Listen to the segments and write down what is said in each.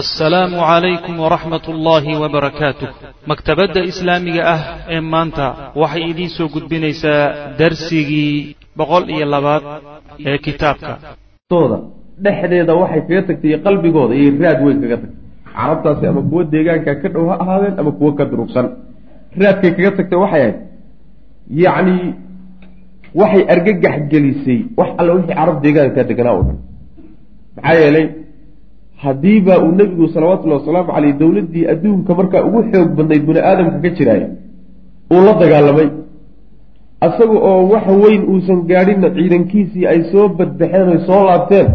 assalaamu calaykum waraxmat ullaahi wabarakaatuh maktabadda islaamiga ah ee maanta waxay idiin soo gudbinaysaa darsigii boqol iyo labaad ee kitaabka. Dhexdeeda waxay kaga tagtay qalbigooda iyo raad weyn kaga tagtay. Carabtaasi ama kuwo deegaanka ka dhow ha ahaadeen ama kuwo ka durugsan. Raadkay kaga tagtay waxay ahayd yacni waxay argagax gelisay wax alle wixii carab deegaanka deganaa o dhan. Maxaa yeelay haddiiba uu nebigu salawatullahi wasalaamu caleyh dowladdii adduunka markaa ugu xoog badnayd bini aadamka ka jiraaya uu la dagaalamay. Isaga oo wax weyn uusan gaadhinna ciidankiisii ay soo badbaxeen oy soo laabteen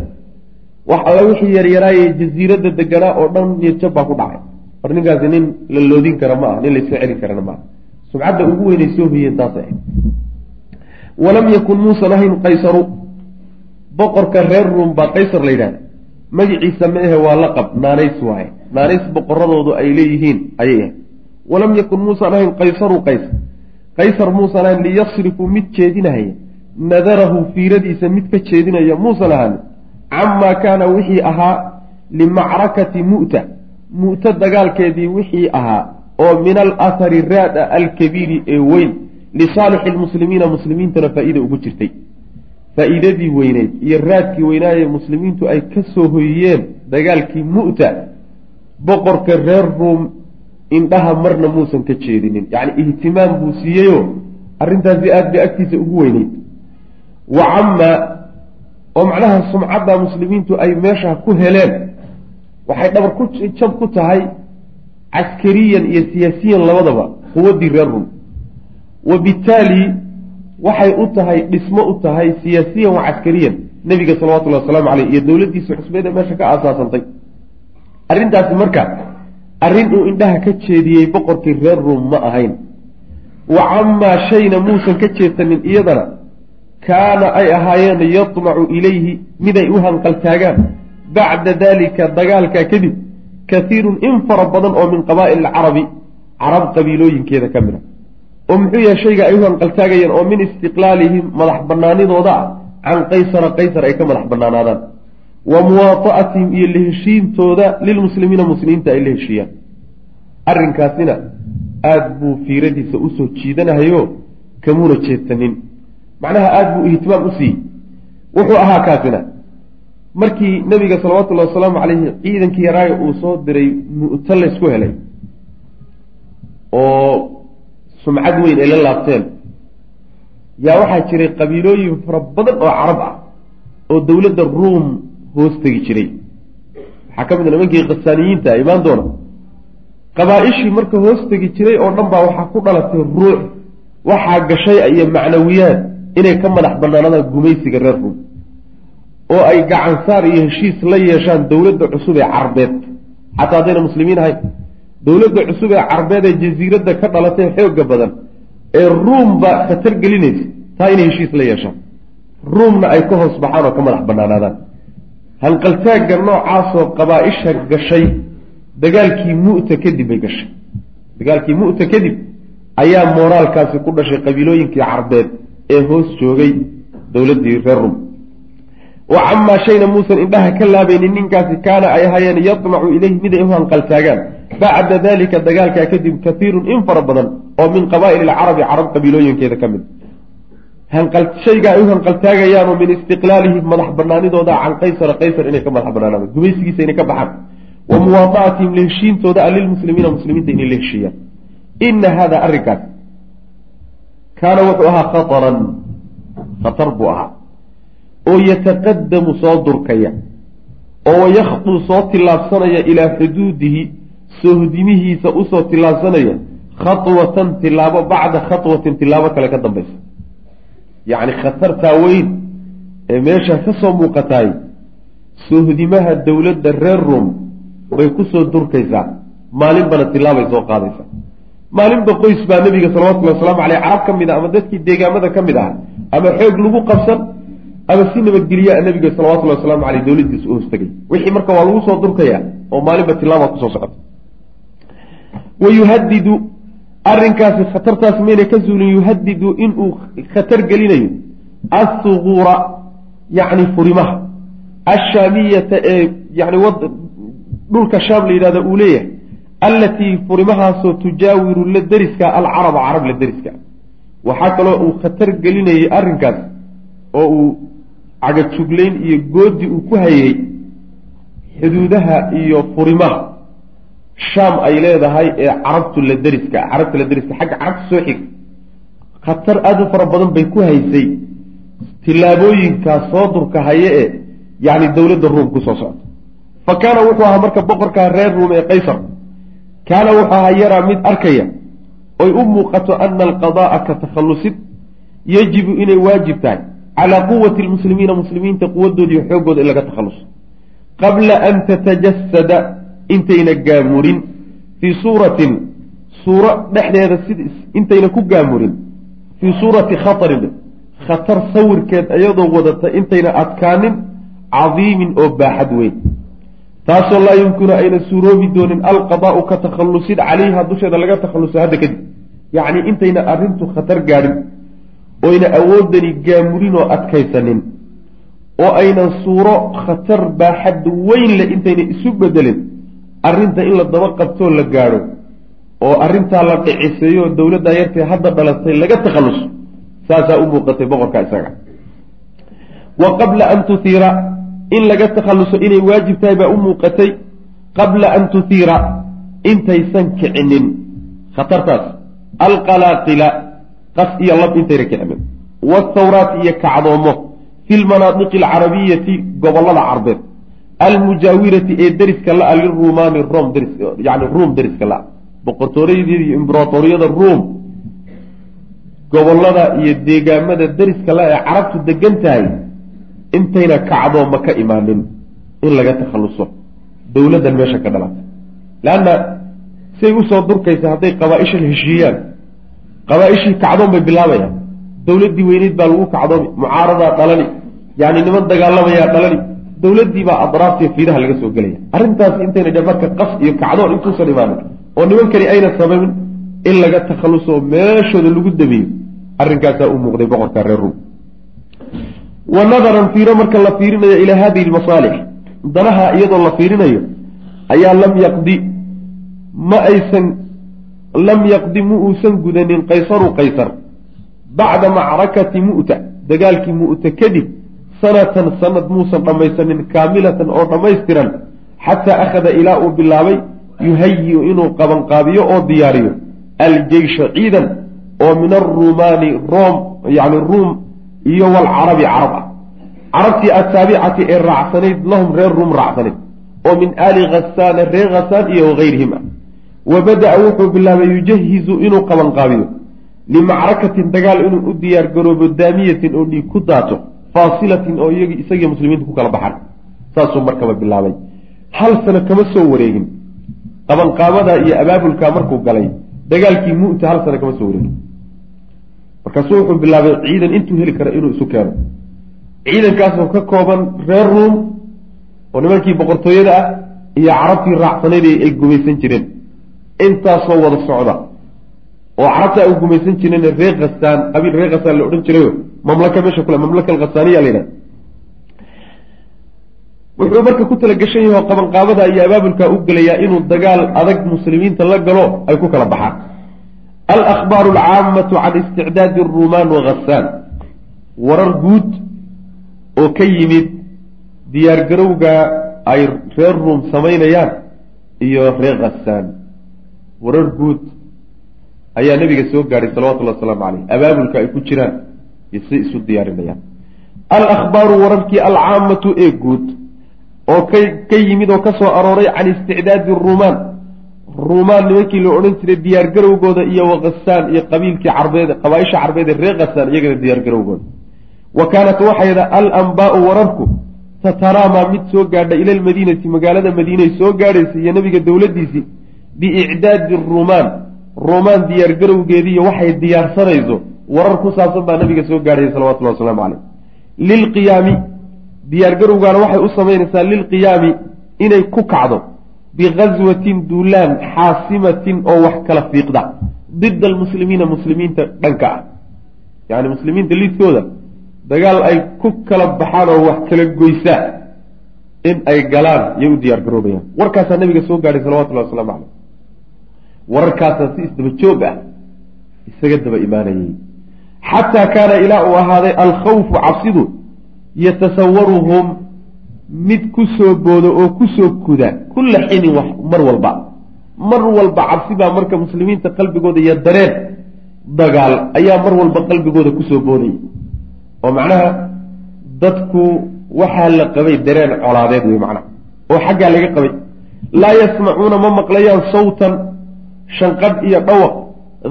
wax alla wixii yaryaraaye jasiiradda deganaa oo dhan niyadjab baa ku dhacay. Mar ninkaasi nin la loodin kara ma aha nin layska celin karana maaha subcadda ugu weynay soo hoyeen taasay. Ahayd walam yakun muusan ahayn qaysaru boqorka reer ruum baa qaysar la yidhahda magiciisa ma ahe waa laqab naanays waaye. Naanays boqoradoodu ay leeyihiin ayay ahayd. Walam yakun muusan ahayn qaysaru qaysar qaysar muusan ahayn liyasrifuu mid jeedinahaya nadarahu fiiradiisa mid ka jeedinaya muusan ahaan camaa kaana wixii ahaa limacrakati mu'ta. Mu'ta dagaalkeedii wixii ahaa oo min alathari raada alkabiiri ee weyn. Lisaalixi lmuslimiina muslimiintana faa-ida ugu jirtay faa-iidadii weyneyd iyo raadkii weynaaye muslimiintu ay ka soo hoyiyeen dagaalkii mu'ta boqorka reer ruum indhaha marna muusan ka jeedinin. Yacni ihtimaam buu siiyeyo arrintaasi aada bay agtiisa ugu weyneyd. Wa camaa oo macnaha sumcadda muslimiintu ay meesha ku heleen waxay dhabar ku jab ku tahay caskariyan iyo siyaasiyan labadaba quwaddii reer ruum. Wa bitaali waxay u tahay dhismo u tahay siyaasiyan wa caskariyan. Nebiga salawatullahi wasalaamu caleyh iyo dowladdiisa xusbeed ee meesha ka aasaasantay arrintaasi marka arrin uu indhaha ka jeediyey boqorkii reer ruum ma ahayn. Wa camaa shayna muusan ka jeedsanin iyadana kaana ay ahaayeen yatmacu ilayhi miday u hanqaltaagaan bacda dalika dagaalka kadib kaiirun in fara badan oo min qabaa'il alcarabi carab qabiilooyinkeeda ka mid a oo muxuu yahay shayga ay u hanqaltaagayeen oo min istiqlaalihim madax banaanidooda ah can qaysara qaysar ay ka madax banaanaadaan wa muwaata'atihim iyo laheshiintooda lilmuslimiina muslimiinta ay la heshiiyaan. Arrinkaasina aada buu fiiradiisa u soo jiidanahayo kamuuna jeedsanin. Macnaha aada buu ihtimaam u siiyey wuxuu ahaa kaasina. Markii nabiga salawatullahi wasalaamu caleyhi ciidankii yaraayo uu soo diray mu'ta laysku helay oo sumcad weyn ay la laabteen. Yaa waxaa jiray qabiilooyin fara badan oo carab ah oo dowladda ruum hoos tegi jiray. Waxaa ka mid a nimankii khasaaniyiinta imaan doona. Qabaa-ishii marka hoos tegi jiray oo dhan baa waxaa ku dhalatay ruux waxaa gashay iyo macnawiyaad inay ka madax banaanadaan gumaysiga reer ruum oo ay gacansaar iyo heshiis la yeeshaan dowladda cusub ee carbeed. Xataa haddayna muslimiin ahayn dowladda cusub ee carbeed ee jasiiradda ka dhalatay xooga badan ee ruumba khatar gelinaysa taa inay heshiis la yeeshaan. Ruumna ay ka hoos baxaan oo ka madax banaanaadaan hanqaltaagga noocaasoo qabaa-isha gashay dagaalkii mu'ta kadib bay gashay. Dagaalkii mu'ta kadib ayaa mooraalkaasi ku dhashay qabiilooyinkii carbeed ee hoos joogay dowladdii reer rum wa camaa shayna muusan indhaha ka laabaynin ninkaasi kaana ay ahaayeen yadmacu ilayhi miday u hanqaltaagaan bacda dalika dagaalkaa kadib kaiirun in fara badan oo min qabaa'il alcarabi carab qabiilooyinkeeda ka mid. Shayga ay u hanqaltaagayaanoo min istiqlaalihim madax banaanidooda can qaysara qaysar inay ka madax banaanaadaan gumaysigiisa inay ka baxaan. Wa muwaada'atihim laheshiintooda a lilmuslimiina muslimiinta inay la heshiiyaan ina hada arrinkaas kaana wuxuu ahaa khataran khatar buu ahaa oo yataqadamu soo durkaya oo wayakhdu soo tillaabsanaya ilaa xuduudihi soohdimihiisa u soo tillaabsanaya khatwatan tilaabo bacda khatwatin tilaabo kale ka dambaysa. Yacni khatartaa weyn ee meesha ka soo muuqataay soohdimaha dowladda reer rom bay ku soo durkaysaa. Maalinbana tilaabay soo qaadaysaa. Maalinba qoys baa nebiga salawatullahi wasalaamu caleyh carab ka mid ah ama dadkii deegaamada ka mid ah ama xoog lagu qabsan ama si nabadgelyaa nebiga salawatullahi wasalaamu caleyh dowladiisa u hoostagay. Wixii marka waa lagu soo durkayaa oo maalinba tilaaba ku soo socota. Wa yuhadidu arrinkaasi khatartaas mayna ka zuulin yuhadidu inuu khatar gelinayo assuguura yacni furimaha. Ashaamiyata ee yani dhulka shaam la yidhahda uu leeyahay allatii furimahaasoo tujaawiru la deriska alcaraba carab la deriska. Waxaa kaloo uu khatar gelinayay arrinkaas oo uu cagajuglayn iyo goodi uu ku hayay xuduudaha iyo furimaha. Shaam ay leedahay ee carabtu la deriska carabta la deriska xagga carabta soo xig. Khatar aada u fara badan bay ku haysay. Tillaabooyinkaa soo durka haye ee yacni dowladda ruum ku soo socda fa kaana wuxuu ahaa marka boqorkaa reer ruum ee qaysar. Kaana wuxuu ahaa yaraa mid arkaya oy u muuqato ana alqada'a ka takhallusid yajibu inay waajib tahay calaa quwati lmuslimiina muslimiinta quwadoodiiyo xooggooda in laga takhalluso qabla an tatajasada intayna gaamurin. fii suuratin suuro dhexdeeda sid intayna ku gaamurin. fii suurati khatarin khatar sawirkeed iyadoo wadata intayna adkaanin cadiimin oo baaxad weyn. taasoo laa yumkinu ayna suuroobi doonin alqadaau ka takhallusid calayha dusheeda laga takhalluso hadda kadib. yacni intayna arrintu khatar gaadhin oyna awoodani gaamurin oo adkaysanin oo aynan suuro khatar baaxad weyn leh intayna isu bedelin arrinta in la daba qabtoo la gaadho oo arrintaa la dhiciseeyo dowladdaa yartee hadda dhalatay laga takhalluso saasaa u muuqatay boqorka isaga. Wa qabla an tuhiira in laga takhalluso inay waajib tahay baa u muuqatay qabla an tuhiira intaysan kicinin. Khatartaas alqalaaqila qas iyo lab intayna kicinin wathawraat iyo kacdoomo. Fi lmanaadiqi alcarabiyati gobollada carbeed. Almujaawirati ee deriska la-a liruumaani rom dris yani ruum deriska la-a boqortoorayadeeda iyo ruum gobollada iyo deegaamada deriska la ee carabtu degan tahay intayna kacdooma ka imaanin in laga takhalluso. Dowladdan meesha ka dhalatay leanna siay u soo durkaysa hadday qabaa-ishan heshiiyaan qabaa-ishii kacdoon bay bilaabayaan. Dowladdii weyneyd baa lagu kacdoomi mucaaradaa dhalani yani niman dagaalamayaa dhalani dowladdii baa adraaftiiyo fiidaha laga soo gelaya. Arrintaasi intayna dhe marka qas iyo kacdoon intuusan imaanin. Oo nimankani ayna sababin in laga takhalluso meeshooda lagu dameeyo arrinkaasaa u muuqday boqorka reer ruum. Wa nadaran fiiro marka la fiirinayo ilaa hadihi lmasaalix danaha iyadoo la fiirinayo ayaa lam yaqdi ma aysan lam yaqdi mu uusan gudanin qaysaru qaysar. Bacda macrakati mu'ta dagaalkii mu'ta kadib sanatan sanad muusan dhammaysanin kaamilatan oo dhammaystiran xataa akhada ilaa uu bilaabay yuhayi-u inuu qabanqaabiyo oo diyaariyo. Aljeysha ciidan oo min aruumaani room yani ruum iyo walcarabi carab ah. Carabtii ataabicati ee raacsanayd lahum reer ruum raacsanayd oo min aali khasaana reer khasaan iyo wagayrihim ah wa bada-a wuxuu bilaabay yujahizu inuu qabanqaabiyo limacrakatin dagaal inuu u diyaar garoobo daamiyatin oo dhiig ku daato faasilatin oo iyagi isagii muslimiinta ku kala baxan saasuu markaba bilaabay hal sano kama soo wareegin qabanqaabada iyo abaabulkaa markuu galay dagaalkii mu'ta hal sano kama soo wareegin markaasuu wuxuu bilaabay ciidan intuu heli kara inuu isu keeno ciidankaasoo ka kooban reer ruum oo nimankii boqortooyada ah iyo carabtii raacsanayd ay gumaysan jireen intaasoo wada socda oo carabta ay gumaysan jireen reer khasaan qabiil reer khasaan la odhan jirayo mamlaka meesha kule mamlaka alkhasaaniya la yidhaha wuxuu marka ku tala gashan yahay oo qabanqaabada iyo abaabulkaa u gelayaa inuu dagaal adag muslimiinta la galo ay ku kala baxaan. Alahbaaru alcaamatu can isticdaadi ruumaan wa khasaan warar guud oo ka yimid diyaargarowga ay reer ruum samaynayaan iyo reer khasaan warar guud ayaa nabiga soo gaadhay salawatullahi wasalaamu caleyh abaabulka ay ku jiraan iyo siday isu diyaarinayaan. Alahbaaru wararkii alcaamatu ee guud oo ka ka yimid oo ka soo arooray can isticdaadi ruumaan ruumaan nimankii la odhan jiray diyaargarowgooda iyo wakasaan iyo qabiilkii carbeed qabaaisha carbeed ee reer khasaan iyagana diyaargarowgooda. Wa kaanat waxayda alambaau wararku tataraamaa mid soo gaadha ila lmadiinati magaalada madiinay soo gaadhaysay iyo nabiga dowladdiisii biicdaadi ruumaan ruumaan diyaargarowgeediiyo waxay diyaarsanayso warar ku saabsan baa nabiga soo gaadhaya salawatullahi wasalaamu caleyh lilqiyaami diyaargarowgaana waxay u samaynaysaa lilqiyaami inay ku kacdo. Bighaswatin duulaan xaasimatin oo wax kala fiiqda. Dida almuslimiina muslimiinta dhanka ah. Yacni muslimiinta lidkooda dagaal ay ku kala baxaan oo wax kala goysaa in ay galaan yay u diyaar garoobayaan warkaasaa nabiga soo gaadhay salawatullahi wasalaamu caleyh wararkaasaa si isdaba joog ah isaga daba imaanayay. Xataa kaana ilaa uu ahaaday alkhawfu cabsidu yatasawaruhum mid ku soo boodo oo ku soo kuda kulla xinin mar walba. Mar walba cabsi baa marka muslimiinta qalbigooda iyo dareen dagaal ayaa mar walba qalbigooda ku soo boodaya oo macnaha dadku waxaa la qabay dareen colaadeed wey macnaha oo xaggaa laga qabay. Laa yasmacuuna ma maqlayaan sawtan shanqadh iyo dhawaq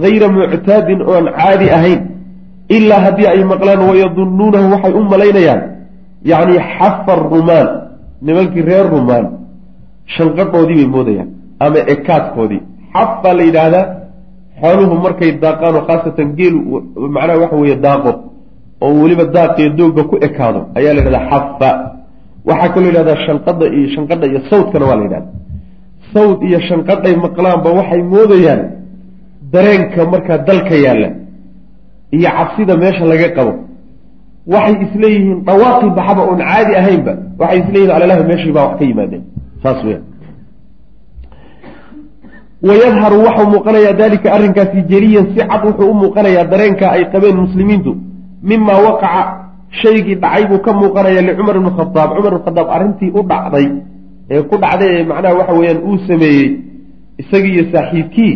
hayra muctaadin oon caadi ahayn ilaa haddii ay maqlaan wayadunnuunahu waxay u malaynayaan yacni xafa rumaan nimankii reer rumaan shanqadhoodii bay moodayaan ama ekaadkoodii xaf baa la yidhaahdaa xooluhu markay daaqaan oo khaasatan geelu macnaha waxa weeye daaqo oo weliba daaqiyo doogga ku ekaado ayaa la yidhahdaa xafa. Waxaa kaloo yidhahdaa shanqada iyo shanqadha iyo sawdkana waa la yidhahda sawd iyo shanqadhay maqlaanba waxay moodayaan dareenka markaa dalka yaalla iyo cabsida meesha laga qabo. Waxay isleeyihiin dhawaaqi baxaba oon caadi ahaynba waxay isleeyihin alalahi meeshii baa wax ka yimaadeen. Saas weya wayadharu waxau muuqanayaa dalika arrinkaasi jeliyan si cad wuxuu u muuqanayaa dareenka ay qabeen muslimiintu. Mimaa waqaca shaygii dhacay buu ka muuqanaya licumar ibni khadaab. Cumar ibn khadaab arrintii u dhacday ee ku dhacday ee macnaha waxa weeyaan uu sameeyey isagii iyo saaxiibkii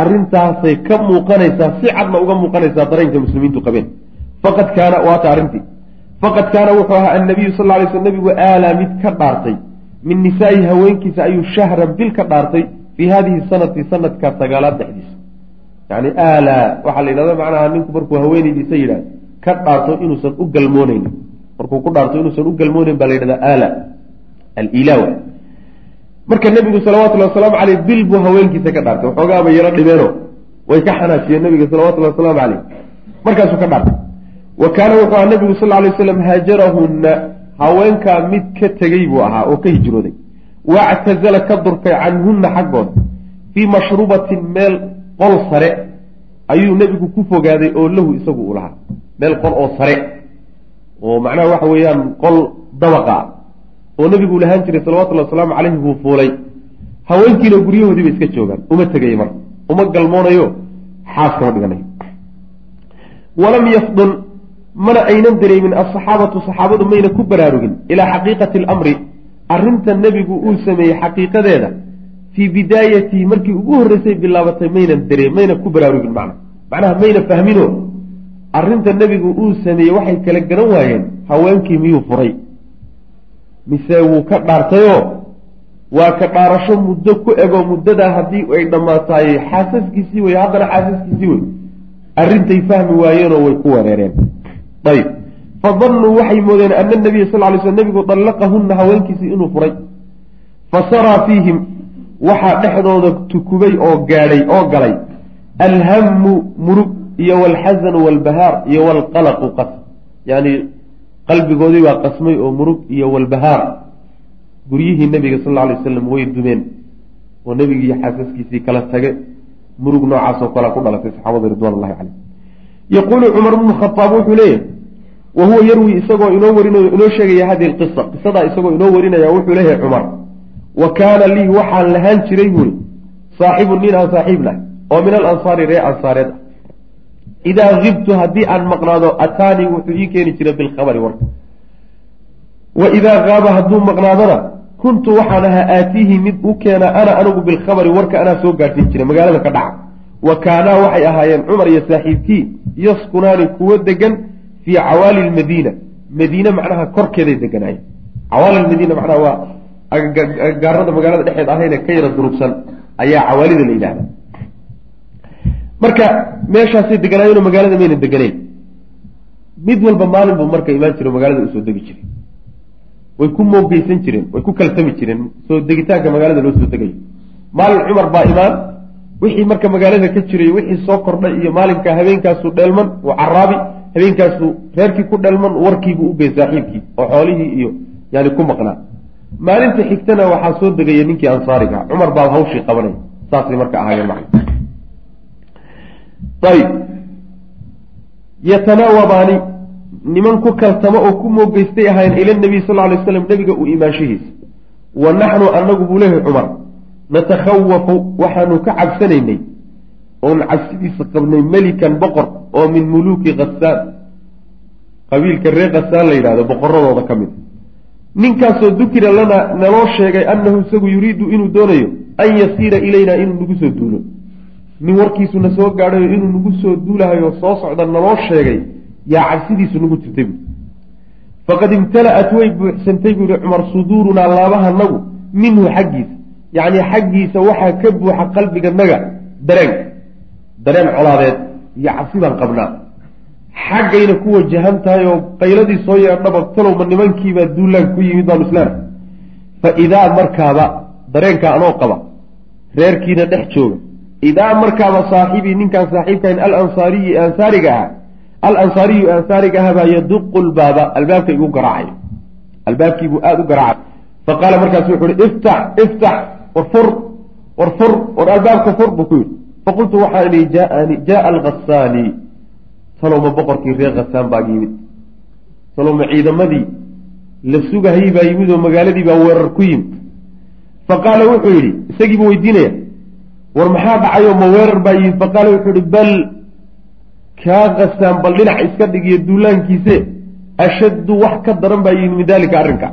arrintaasay ka muuqanaysaa si cadna uga muuqanaysaa dareenka muslimiintu qabeen. Faqad kaana waata arrintii. Faqad kaana wuxuu ahaa annabiyu sal ly sl nabigu aalaa mid ka dhaartay. Min nisaa'ihi haweenkiisa ayuu shahran bil ka dhaartay fii hadihi sanati sanadka sagaalaad dhexdiisa. Yani aalaa waxaa la yidhahda macnaha ninku markuu haweenaydiisa yidhahdo ka dhaarto inuusan u galmooneyn. Markuu ku dhaarto inuusan u galmooneyn baa la yidhahdaa aala alilawa marka nebigu salawatullhi wasalaamu caleyh bil buu haweenkiisa ka dhaartay. Waxoogaaba yaro dhibeeno. Way ka xanaajiyeen nabiga salawatullahi wasalaamu caleyh markaasuu ka dhaartay. Wa kaana wuxuu ahaa nabigu sal ly slam haajarahunna haweenkaa mid ka tegey buu ahaa oo ka hijrooday. Wactazala ka durkay canhunna xaggooda fii mashrubatin meel qol sare. Ayuu nebigu ku fogaaday oo lahu isagu u lahaa. Meel qol oo sare. Oo macnaha waxa weeyaan qol dabaqa oo nebigu lahaan jiray salawatullhi wasalaamu caleyhi buu fuulay. Haweenkiina guryahoodiiba iska joogaan. Uma tegay marka uma galmoonayo. Xaas kama dhiganayo walam yafdun mana aynan dareemin asaxaabatu saxaabadu mayna ku baraarugin ilaa xaqiiqati alamri. Arrinta nebigu uu sameeyey xaqiiqadeeda fii bidaayatihi markii ugu horreysay bilaabatay maynan daree mayna ku baraarugin macna. Macnaha mayna fahmino. Arrinta nebigu uu sameeyey waxay kala garan waayeen. Haweenkii miyuu furay mise wuu ka dhaartayoo waa ka dhaarasho muddo ku ego muddadaa haddii ay dhammaataayey xaasaskiisii wey haddana xaasaskiisii wey arrintay fahmi waayeenoo way ku wareereen. Ayb fadannuu waxay moodeen ana nabiya sal ly sl nebigu dallaqahunna haweenkiisii inuu furay. Fa saraa fiihim waxaa dhexdooda tukubay oo gaadhay oo galay. Alhammu murug iyo walxasanu walbahaar iyo walqalaqu qas. Yani qalbigoodii baa qasmay oo murug iyo walbahaar. Guryihii nebiga sal alay wasalam way dumeen oo nebigii xaasaskiisii kala tage murug noocaasoo kalea ku dhalatay saxaabada ridwan llahi caleyh yaquulu cumar bnu khaaab wuxuu leeyahy wa huwa yarwi isagoo inoo warinayo inoo sheegaya hadihi lqisa qisadaa isagoo inoo warinaya wuxuu leeyahay cumar wa kaana lii waxaan lahaan jiray buuri saaxibu nin aan saaxiib lahay oo min alansaari ree ansaareed ah idaa kibtu haddii aan maqnaado ataanii wuxuu ii keeni jiray bilkhabari warka wa idaa kaaba hadduu maqnaadona kuntu waxaan ahaa aatiihi mid u keena ana anigu bilkhabari warka anaa soo gaadhsiin jiray magaalada ka dhaca wa kaanaa waxay ahaayeen cumar iyo saaxiibkii yaskunaani kuwo degan fii cawaali lmadiina madiine macnaha korkeeday deganaayeen cawaali lmadiina macnaha waa gaarada magaalada dhexeed ahayne ka yara durugsan ayaa cawaalida la yidhahda marka meeshaasay deganaayeenoo magaalada mayna deganeyn mid walba maalin buu marka imaan jire o magaalada u soo degi jiray. Way ku moogeysan jireen way ku kalsami jireen soo degitaanka magaalada loo soo degayo maalin cumar baa imaan wixii marka magaalada ka jiray wixii soo kordhay iyo maalinka habeenkaasu dheelman uu caraabi habeenkaasu reerkii ku dheelman warkiibuu u gey saaxiibkii oo xoolihii iyo yani ku maqnaa. Maalinta xigtana waxaa soo degaya ninkii ansaariga cumar baa hawshii qabanay saasay marka ahaayeen macna ayb yatanaawabaani niman ku kaltamo oo ku moogeystay ahayn ila nabiy sal alay slam nebiga u imaanshihiisa wa naxnu anagu buu leeyahay cumar natakhawafu waxaanu ka cabsanaynay oon cabsidiisa qabnay melikan boqor oo min muluuki khasaan qabiilka reer khasaan la yidhahdo boqoradooda ka mid ninkaasoo dukira lana naloo sheegay annahu isagu yuriidu inuu doonayo an yasiira ilaynaa inuu nagu soo duulo nin warkiisuna soo gaadhayo inuu nagu soo duulahayo soo socda naloo sheegay yaa cabsidiisu nagu jirtay buui faqad imtala-at way buuxsantay buu yihi cumar suduurunaa laabahanagu minhu xaggiisa. Yacni xaggiisa waxaa ka buuxa qalbiganaga dareen. Dareen colaadeed iyo cabsi baan qabnaa. Xaggayna ku wajahan tahay oo qayladii soo yeedhaba talowma nimankiibaa duulaan ku yimid baanu islaana fa idaa markaaba dareenka anoo qaba reerkiina dhex jooga idaa markaaba saaxibii ninkaan saaxiibkahayn alansaariyi ansaariga ahaa alansaariyu ansaariga ahaa baa yaduqu lbaaba albaabka igu garaacayo albaabkiibuu aada u garaacay fa qaala markaasu wuxu uhi iftax iftax war fur war fur war albaabka fur buu ku yidhi faqultu waxaan ihi jaaani jaaa alkhasaani talowma boqorkii reer khasaan baa yimid talowma ciidamadii la sugahayey baa yimid oo magaaladii baa weerar ku yimid fa qaala wuxuu yidhi isagiibu weydiinaya war maxaa dhacayoo ma weerar baa yimid faqaala wuxuu yihi bal kaa khasaan bal dhinac iska dhigiyo duulaankiise ashaddu wax ka daran baa yimid min daalika arrinka.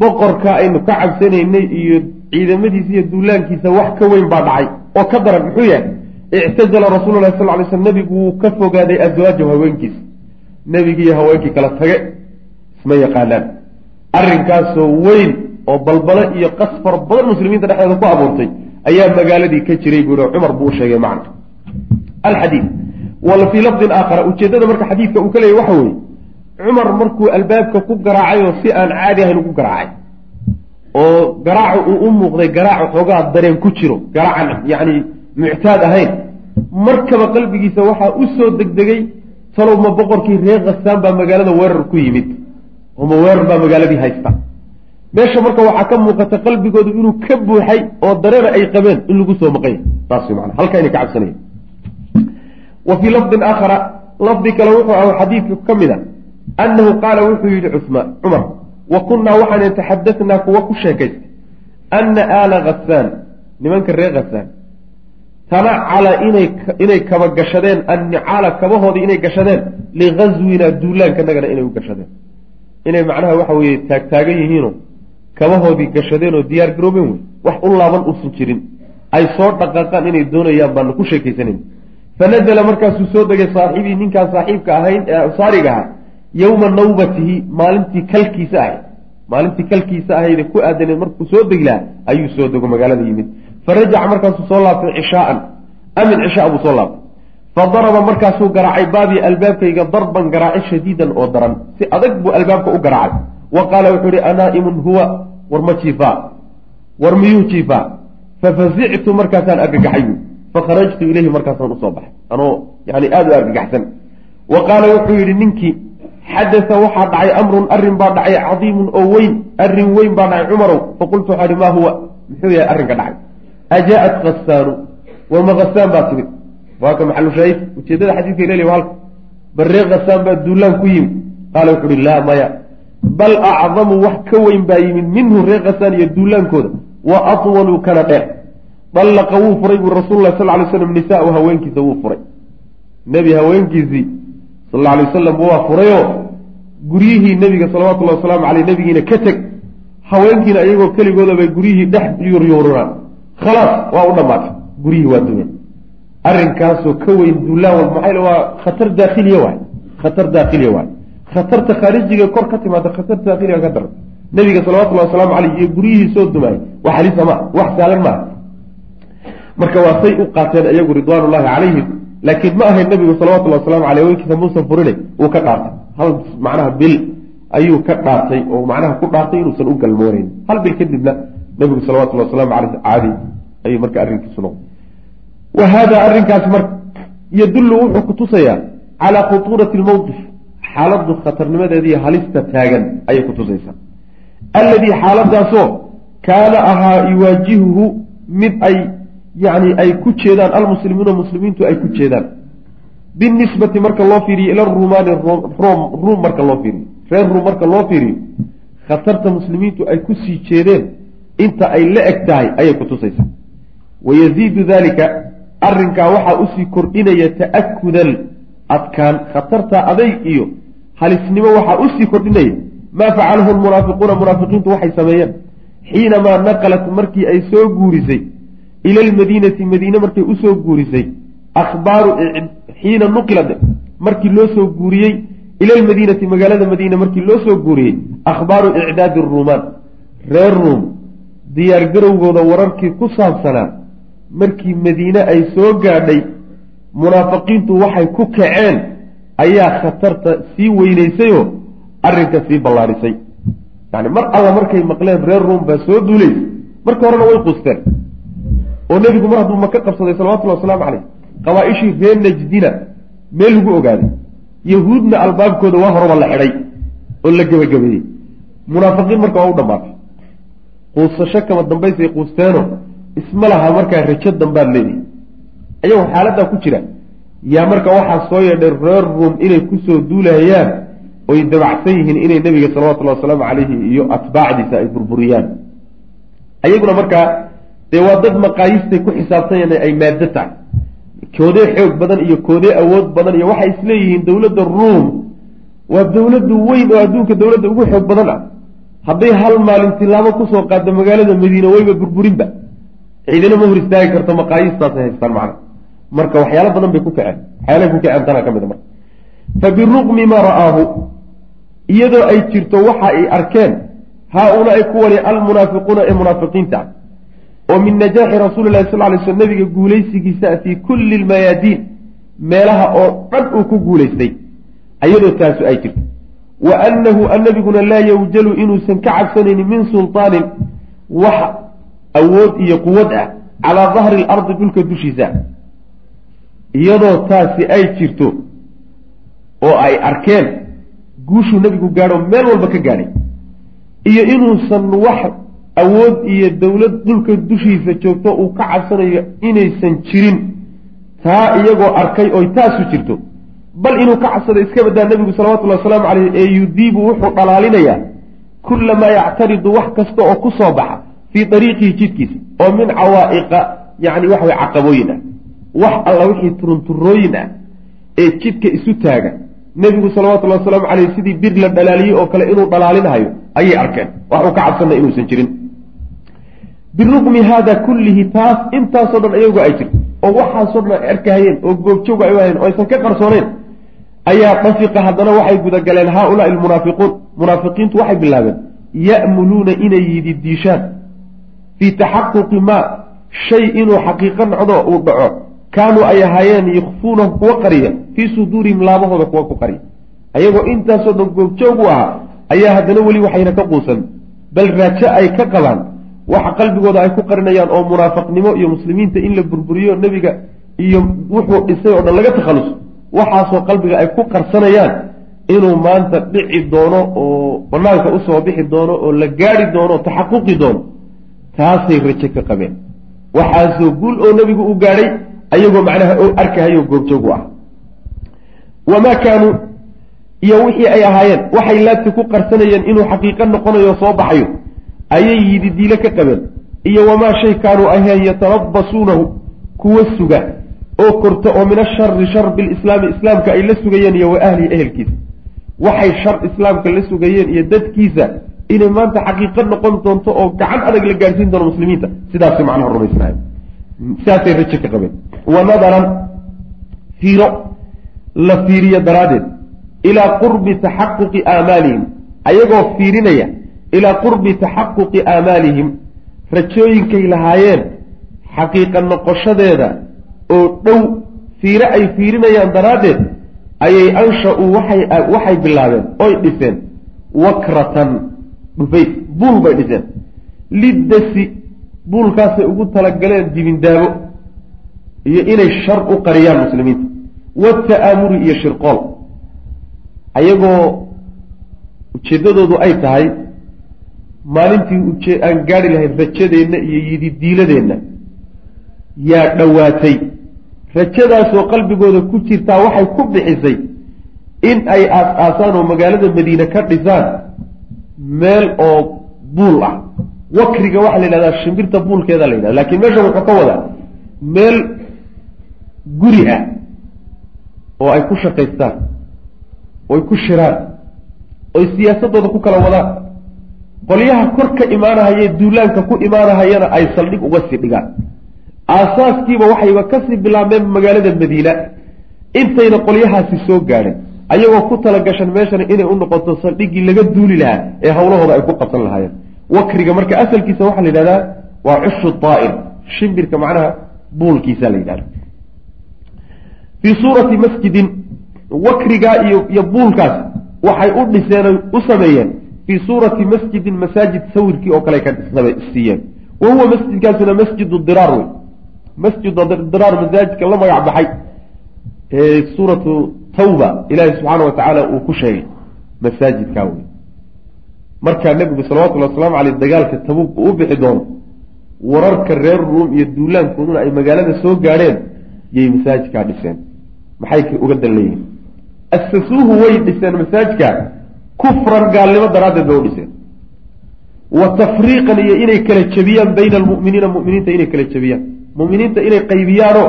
Boqorka aynu ka cabsanaynay iyo ciidamadiisa iyo duulaankiisa wax ka weyn baa dhacay oo ka daran. Muxuu yahay ictazala rasuulu lahi sal ly slm nebigu wuu ka fogaaday aswaajahu haweenkiisa nebigiiyo haweenkii kala tage isma yaqaanaan. Arrinkaasoo weyn oo balbalo iyo qasfar badan muslimiinta dhexdeeda ku abuurtay ayaa magaaladii ka jiray buu i cumar buu u sheegay macna alxadiid wala fii lafdin aakhara ujeeddada marka xadiidka uu ka leeyay waxa weeye cumar markuu albaabka ku garaacay oo si aan caadi ahayn ugu garaacay oo garaacu uu u muuqday garaac xoogaa dareen ku jiro garaacan yacni muctaad ahayn markaba qalbigiisa waxaa u soo degdegay talow ma boqorkii reer khasaan baa magaalada weerar ku yimid oo ma weerar baa magaaladii haysta meesha marka waxaa ka muuqata qalbigoodu inuu ka buuxay oo dareena ay qabeen in lagu soo halkaa inay ka cabsanaya wa fii lafdin aakhara lafdi kale wuxuu ah xadiidka ka mid a annahu qaala wuxuu yidhi cusmaan cumar wa kunnaa waxaan taxadahnaa kuwa ku sheekaystay anna aala khasaan nimanka reer khasaan tanacala inay kaba gashadeen annicaala kabahoodii inay gashadeen ligazwina duulaankanagana inay u gashadeen. Inay macnaha waxa weeye taagtaagan yihiino kabahoodii gashadeen oo diyaar garoobeen wey wax u laaban uusan jirin. Ay soo dhaqaaqaan inay doonayaan baanu ku sheekaysanayn fa nazala markaasuu soo degay saaxibii ninkaan saaxiibka ahayn ee ansaariga ahaa yowma nawbatihi maalintii kalkiisa ahayd. Maalintii kalkiisa ahayde ku aadaneed markuu soo degi lahaa ayuu soo dego magaalada yimid. Farajaca markaasuu soo laabtay cishaaan amin cishaa buu soo laabtay. Fa daraba markaasuu garaacay baabii albaabkayga darban garaaci shadiidan oo daran. Si adag buu albaabka u garaacay wa qaala wuxuu ihi anaa'imun huwa war ma jiifaa war miyuu jiifaa fafazictu markaasaan argagaxay buu fakharajtu ilayhi markaasaan u soo baxay anoo yani aada u argagaxsan wa qaala wuxuu yidhi ninkii xadasa waxaa dhacay amrun arrin baa dhacay cadiimun oo weyn arrin weyn baa dhacay cumarow faqultu waxaa ihi maa huwa muxuu yahay arrinka dhacay ajaa-at khasaanu wama khasaan baa timid waa ka maxalushaahid ujeedada xadiidka ilal halka barree khasaan baa duulaan ku yimid qaala wuxu uhi laa maya bal acdamu wax ka weyn baa yimid minhu reer khasaan iyo duulaankooda. Wa atwalu kana dheer. Dallaqa wuu furay bui rasuululah sal lay slam nisaau haweenkiisa wuu furay. Nebi haweenkiisii sal alay wasalam waa furayoo guryihii nebiga salawatullahi wasalaamu caleyh nebigiina ka teg. Haweenkiina iyagoo keligooda bay guryihii dhex yuryuurunaan khalaas waa u dhammaatay. Guryihii waa dumeen arrinkaasoo ka weyn duulaan walba maxay waa khatar daakhiliya waay. Khatar daakhiliya waay khatarta khaarijiga kor ka timaada khatar daakhiliga ka daran nebiga salawatullahi wasalaamu caleyh iyo guryihii soo dumaayay wax halisa maa wax saalan maaha marka waa say u qaateen iyagu ridwaanullahi calayhim laakiin ma ahayn nabigu salawatullahi waslamu aleyh haweenkiisa muusan furine wuu ka dhaartay. Hal macnaha bil ayuu ka dhaartay oo macnaha ku dhaartay inuusan u galmooneyn hal bil kadibna nabigu salawatullahi waslamu aleyh caadi ayuu marka arrinkiisu noqday. Wa hada arrinkaasi marka yadullu wuxuu kutusayaa calaa khutuurati lmowqif xaaladu khatarnimadeediiyo halista taagan ayay kutusaysaa alladii xaaladaasoo kaana ahaa yuwaajihuhu mid ay yani ay ku jeedaan almuslimuuna muslimiintu ay ku jeedaan. Binisbati marka loo fiiriyo ila rumaani rom ruum marka loo fiiriyo. Reer ruum marka loo fiiriyo khatarta muslimiintu ay ku sii jeedeen inta ay la eg tahay ayay kutusaysaa wayaziidu dalika arrinkaa waxaa u sii kordhinaya ta'akudan adkaan khatarta adayg iyo halisnimo waxaa u sii kordhinaya maa facalahu lmunaafiquuna munaafiqiintu waxay sameeyeen xiinamaa naqalat markii ay soo guurisay ila almadiinati madiine markay u soo guurisay. Ahbaaru xiina nuqilat markii loo soo guuriyey ila almadiinati magaalada madiine markii loo soo guuriyey. Akhbaaru icdaadi ruumaan reer ruum diyaargarowgooda wararkii ku saabsanaa markii madiine ay soo gaadhay munaafiqiintu waxay ku kaceen ayaa khatarta sii weynaysayoo arrinka sii ballaadhisay. Yani mar alla markay maqleen reer ruum baa soo duulays marka horena way quusteen. Oo nebigu mar hadduu maka qabsaday salawatullhi wasalaamu caleyh qabaa-ishii reer najdina meel lagu ogaaday. Yahuudna albaabkooda waa horaba la xidhay oo la gebagabeeyey. Munaafiqiin marka waa u dhammaatay. Quusasho kama dambaysay quusteeno isma laha markaa rajo dambaad leedihi ayagoo xaaladdaa ku jira yaa marka waxaa soo yeedhay reer ruum inay ku soo duulayaan oy dabacsan yihiin inay nebiga salawatullahi wasalaamu calayhi iyo atbaacdiisa ay burburiyaan. Ayaguna markaa dee waa dad maqaayistay ku xisaabtanyeen ay maado tahay. Koodee xoog badan iyo koodee awood badan iyo waxay isleeyihiin dowladda ruum waa dowladdu weyn oo adduunka dowladda ugu xoog badan ah. Hadday hal maalin tilaabo ku soo qaado magaalada madiina wayba burburinba. Ciidana ma hor istaagi karto maqaayistaasay haystaan macna marka waxyaalo badan bay ku kaceen. Waxyaalahay ku kaceen tanaa ka mid a marka. Fa biruqmi maa ra'aahu. Iyadoo ay jirto waxa ay arkeen haa-ulaa'i kuwani almunaafiquuna ee munaafiqiinta. Oo min najaaxi rasuuli lahi sal lay sl nabiga guulaysigiisa fii kulli lmayaadiin meelaha oo dhan uu ku guulaystay ayadoo taasu ay jirto. Wa annahu annabiguna laa yawjalu inuusan ka cabsanaynin min sultaanin wax awood iyo quwad ah calaa dahri alardi dhulka dushiisa iyadoo taasi ay jirto oo ay arkeen guushuu nebigu gaadho meel walba ka gaadhay iyo inuusan wax awood iyo dowlad dhulka dushiisa joogto uu ka cabsanayo inaysan jirin. Taa iyagoo arkay oy taasu jirto bal inuu ka cabsado iska badaa nebigu salawatullahi wasalaamu caleyh ee yudiibu wuxuu dhalaalinayaa kullamaa yactaridu wax kasta oo ku soo baxa fii dariiqihi jidkiisa oo min cawaa'iqa yacni waxa way caqabooyin ah wax alla wixii turunturooyin ah ee jidka isu taaga. Nebigu salawatullahi wasalaamu caleyh sidii bir la dhalaaliyey oo kale inuu dhalaalinahayo ayay arkeen. Wax uu ka cabsanay inuusan jirin. Birugmi haada kullihi taas intaasoo dhan iyagu ay jirto oo waxaasoo dhan ay arkahayeen oo goobjoog ay ahayeen oo aysan ka qarsooneen ayaa dafiqa haddana waxay gudagaleen haaulaai almunaafiquun. Munaafiqiintu waxay bilaabeen ya'muluuna inay yidi diishaan fii taxaquqi maa shay inuu xaqiiqo noqdo uu dhaco kaanuu ay ahaayeen yukfuunahu kuwa qariya fii suduurihim laabahooda kuwa ku qariya. Ayagoo intaasoo dhan goobjoog u ahaa ayaa haddana weli waxayna ka quusan. Bal raajo ay ka qabaan waxa qalbigooda ay ku qarinayaan oo munaafaqnimo iyo muslimiinta in la burburiyo nebiga iyo wuxuu dhisay oo dhan laga takhaluso waxaasoo qalbiga ay ku qarsanayaan inuu maanta dhici doono oo banaanka u soo bixi doono oo la gaari doono taxaquqi doono. Taasay rajo ka qabeen. Waxaasoo guul oo nebigu u gaadhay ayagoo macnaha arkahayo u ah. Wamaa kaanuu iyo wixii ay ahaayeen waxay laabti ku qarsanayeen inuu xaqiiqo noqonayo soo baxayo ayay yidi diile ka qabeen. Iyo wamaa shay kaanuu aheen yatarabasuunahu kuwa suga oo korta oo min ashari shar bilislaami islaamka ay la sugayeen iyo wa ahlihi ehelkiisa waxay shar islaamka la sugayeen iyo dadkiisa inay maanta xaqiiqo noqon doonto oo gacan adag la gaadhsiin doono muslimiinta. Sidaasay macnaha rumaysnahay sidaasay rajo ka qabeen wa nadaran fiiro la fiiriyo daraaddeed ilaa qurbi taxaquqi aamaalihim ayagoo fiirinaya ilaa qurbi taxaquqi aamaalihim rajooyinkay lahaayeen xaqiiqa noqoshadeeda oo dhow fiire ay fiirinayaan daraaddeed ayay ansha-uu waxay bilaabeen oy dhiseen wakratan dhufays buul bay dhiseen liddasi buulkaasay ugu talagaleen dibindaabo iyo inay shar u qariyaan muslimiinta. Wata'aamuri iyo shirqool. Ayagoo ujeeddadoodu ay tahay maalintii aan gaari lahayn rajadeenna iyo yididiiladeenna yaa dhowaatay rajadaasoo qalbigooda ku jirtaa waxay ku bixisay in ay aas-aasaan oo magaalada madiine ka dhisaan meel oo buul ah wakriga waxaa la yidhahdaa shimbirta buulkeeda la yidhahda laakiin meesha wuxuu ka wadaa meel guri ah oo ay ku shaqaystaan oy ku shiraan oy siyaasadooda ku kala wadaan qolyaha kor ka imaanahayee duulaanka ku imaanahayana ay saldhig uga sii dhigaan. Aasaaskiiba waxayba ka sii bilaabeen magaalada madiina. Intayna qolyahaasi soo gaadhin ayagoo ku talagashan meeshana inay u noqoto saldhiggii laga duuli lahaa ee hawlahooda ay ku qabsan lahaayeen wakriga marka asalkiisa waxaa la yidhahdaa waa cushu daa'ir shimbirka macnaha buulkiisa la yidhahda fii suurati masjidin wakrigaa iyo iyo buulkaas waxay u dhiseen u sameeyeen fii suurati masjidin masaajid sawirkii oo kale ka siiyeen. Wa huwa masjidkaasuna masjidu diraar wey masjid diraar masaajidka la magac baxay ee suuratu tawba ilaahi subxaana wa tacaala uu ku sheegay masaajidkaa wey markaa nebigu salawatullhi wasalaamu caleyh dagaalka tabuug uu u bixi doono wararka reer ruum iyo duulaankooduna ay magaalada soo gaadheen yay masaajidkaa dhiseen. Maxay uga dan leeyihiin asasuuhu way dhiseen masaajidka kufran gaalnimo daraaddeed bay u dhiseen. Wa tafriiqan iyo inay kala jebiyaan bayna almu'miniina mu'miniinta inay kala jebiyaan. Mu'miniinta inay qaybiyaanoo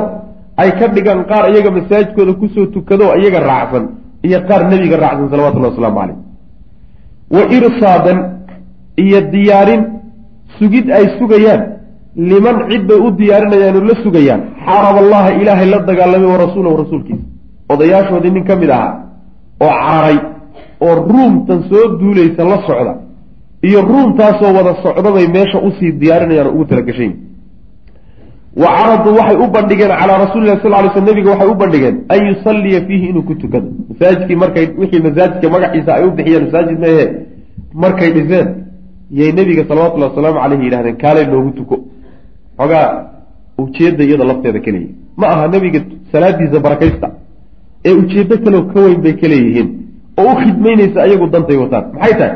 ay ka dhigaan qaar iyaga masaajidkooda ku soo tukado iyaga raacsan iyo qaar nebiga raacsan salawatullahi wasalaamu caleyh wa irsaadan iyo diyaarin sugid ay sugayaan. Liman cid bay u diyaarinayaan oo la sugayaan. Xaarab allaha ilaahay la dagaalamay wa rasuulahu rasuulkiisa odayaashoodii nin ka mid ahaa oo cararay oo ruumtan soo duulaysa la socda iyo ruumtaasoo wada socdabay meesha u sii diyaarinayaan oo ugu talagashayn wa caraduu waxay u bandhigeen calaa rasuulilah sal ly sl nabiga waxay u bandhigeen an yusalliya fiihi inuu ku tukado masaajidkii markay wixii masaajidka magaciisa ay u bixiyeen masaajid meehe markay dhiseen yay nebiga salawatullahi wasalaamu caleyhi yidhahdeen kaalay noogu tuko. Xoogaa ujeedda iyada lafteeda ka leeyihiin ma aha nebiga salaadiisa barakaysta ee ujeeddo kaleo ka weyn bay ka leeyihiin oo u khidmaynaysa ayagu dantay wataan. Maxay tahay?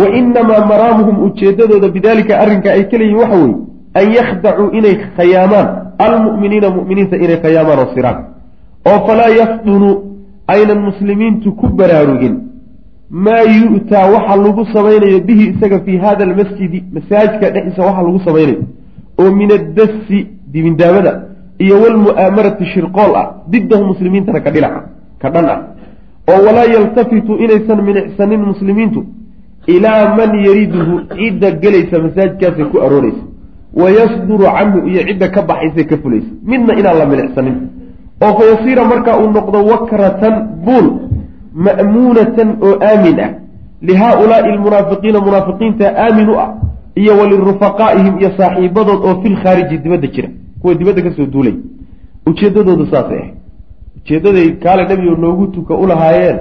Wa inamaa maraamuhum ujeeddadooda bidaalika arrinka ay ka leeyihiin waxa weeye an yakhdacuu inay khayaamaan almu'miniina mu'miniinta inay khayaamaan oo siraan oo falaa yafdunuu aynan muslimiintu ku baraarugin maa yu'taa waxa lagu samaynayo bihi isaga fii hada almasjidi masaajidka dhexdiisa waxa lagu samaynayo oo min addasi dibindaamada iyo walmu'aamarati shirqool ah diddahu muslimiintana ka dhinaca ka dhan ah oo walaa yaltafitu inaysan minicsanin muslimiintu ilaa man yariduhu cidda gelaysa masaajidkaasay ku arooraysa wayasduru canhu iyo cidda ka baxaysa ka fulaysa midna inaan la milicsanin oo fa yasiira markaa uu noqdo wakratan buul ma'muunatan oo aamin ah lihaa-ulaai almunaafiqiina munaafiqiinta aamin u ah iyo walirufaqaa'ihim iyo saaxiibadood oo fil khaariji dibadda jira kuwa dibadda ka soo duulay ujeedadoodu saasay ahayd ujeedaday kaale nebigo noogu tuka u lahaayeen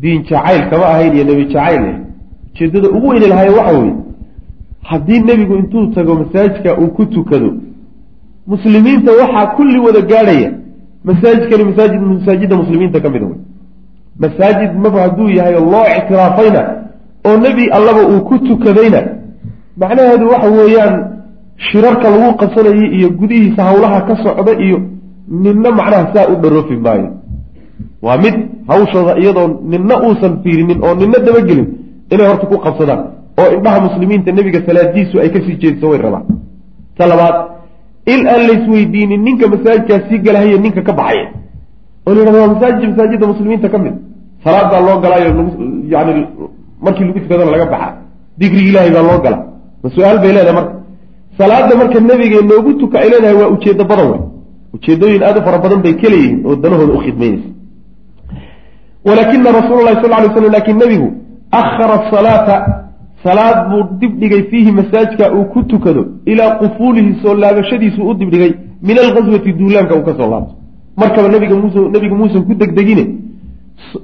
diin jacayl kama ahayn iyo nebi jacayl ujeedada ugu weyni lahaayeen waxa weeye haddii nebigu intuu tago masaajidka uu ku tukado muslimiinta waxaa kulli wada gaadhaya masaajidkani masaajid masaajidda muslimiinta ka mida wey. Masaajid maba hadduu yahay loo ictiraafayna oo nebi allaba uu ku tukadayna. Macnaheedu waxa weeyaan shirarka lagu qabsanayay iyo gudihiisa hawlaha ka socda iyo ninna macnaha saa u dharoofi maayo. Waa mid hawshooda iyadoo ninna uusan fiirinin oo ninna dabagelin inay horta ku qabsadaan oo indhaha muslimiinta nebiga salaadiisu ay ka sii jeediso way rabaan. Ta labaad il aan laysweydiinin ninka masaajidkaas sii galahaya ninka ka baxaya oo la yidhahdo waa masaajid masaajidda muslimiinta ka mid. Salaadaa loo galaayo yani markii lagu tukadana laga baxaa dikrigi ilaahay baa loo gala. Ma su'aal bay leedahay marka. Salaada marka nebiga noogu tuka ay leedahay waa ujeedo badan wey ujeedooyin aad u fara badan bay ka leeyihiin oo danahooda u khidmaynaysa. Walaakina rasuula lahi sal lay slam laakiin nebigu akhara salaata salaad buu dibdhigay fiihi masaajidka uu ku tukado ilaa qufuulihi soo laabashadiisu u dibdhigay min alghaswati duulaanka uu ka soo laabto. Markaba nabiga muuse nebigu muusan ku degdegine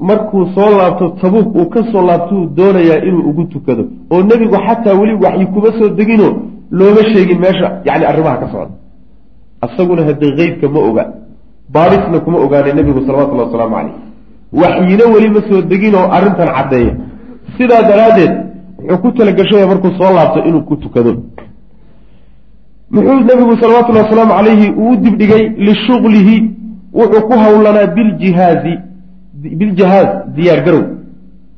markuu soo laabto tabuuk uu ka soo laabtuu doonayaa inuu ugu tukado. Oo nebigu xataa weli waxyi kuma soo degino looma sheegin meesha yani arrimaha ka socda. Isaguna haddee qeybka ma oga baadhisna kuma ogaanay nebigu salawatullahi wasalaamu caleyh waxyina weli ma soo degin oo arrintan caddeeya. Sidaa daraaddeed wuxuu ku talagashaya markuu soo laabto inuu ku tukado. Muxuu nebigu salawatullahi wasalaamu calayhi uu dibdhigay lishuglihi wuxuu ku howlanaa biljihaazi biljihaaz diyaargarow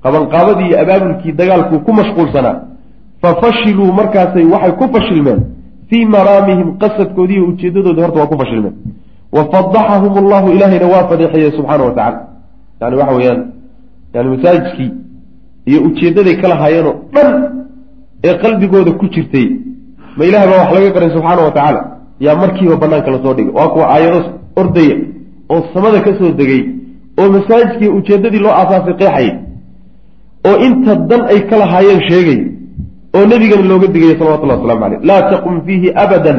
qabanqaabadii iyo abaabulkii dagaalkuu ku mashquulsanaa fa fashiluu markaasay waxay ku fashilmeen fii maraamihim qasadkoodii iyo ujeedadoodi horta waa ku fashilmeen. Wa fadaxahum allahu ilaahayna waa fadeexeeyey subxaana wa tacala yani waxa weeyaan yani masaajidkii iyo ujeeddaday kala haayeenoo dhan ee qalbigooda ku jirtay ma ilahay baa wax laga qarin subxaana wa tacaala. Yaa markiiba banaanka la soo dhigay. Waa kuwa aayado ordaya oo samada ka soo degay oo masaajidkii ujeeddadii loo aasaasay qeexayay oo inta dan ay ka lahaayeen sheegay oo nebigana looga digaya salawatullahi waslamu caleyh laa taqum fiihi abadan.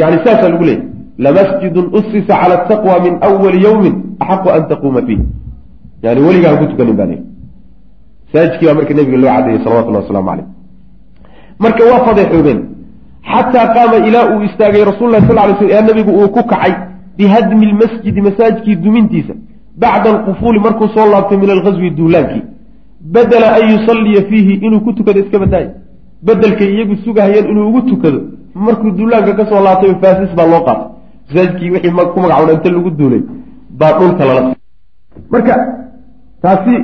Yani saasaa lagu leeyay lamasjidun usisa cala ataqwa min awali yowmin axaqu an taquuma fiih. Yani weligaa ha ku tukanin baa leey masaajidkii baa marka nebiga loo caddeeyey salawatullahi waslamu caleyh marka waa fadeexoobeen xataa qaama ilaa uu istaagay rasul lah sal lay sl ee nabigu uu ku kacay bihadmi lmasjidi masaajidkii dumintiisa bacda alqufuuli markuu soo laabtay min alghaswi duulaankii. Badela an yusalliya fiihi inuu ku tukado iska badaayo bedelkay iyagu sugahayeen inuu ugu tukado. Markuu duulaanka ka soo laabtay faasis baa loo qaatay. Masaajidkii wixii ku magacawna inta lagu duulay baa dhulka lala marka taasi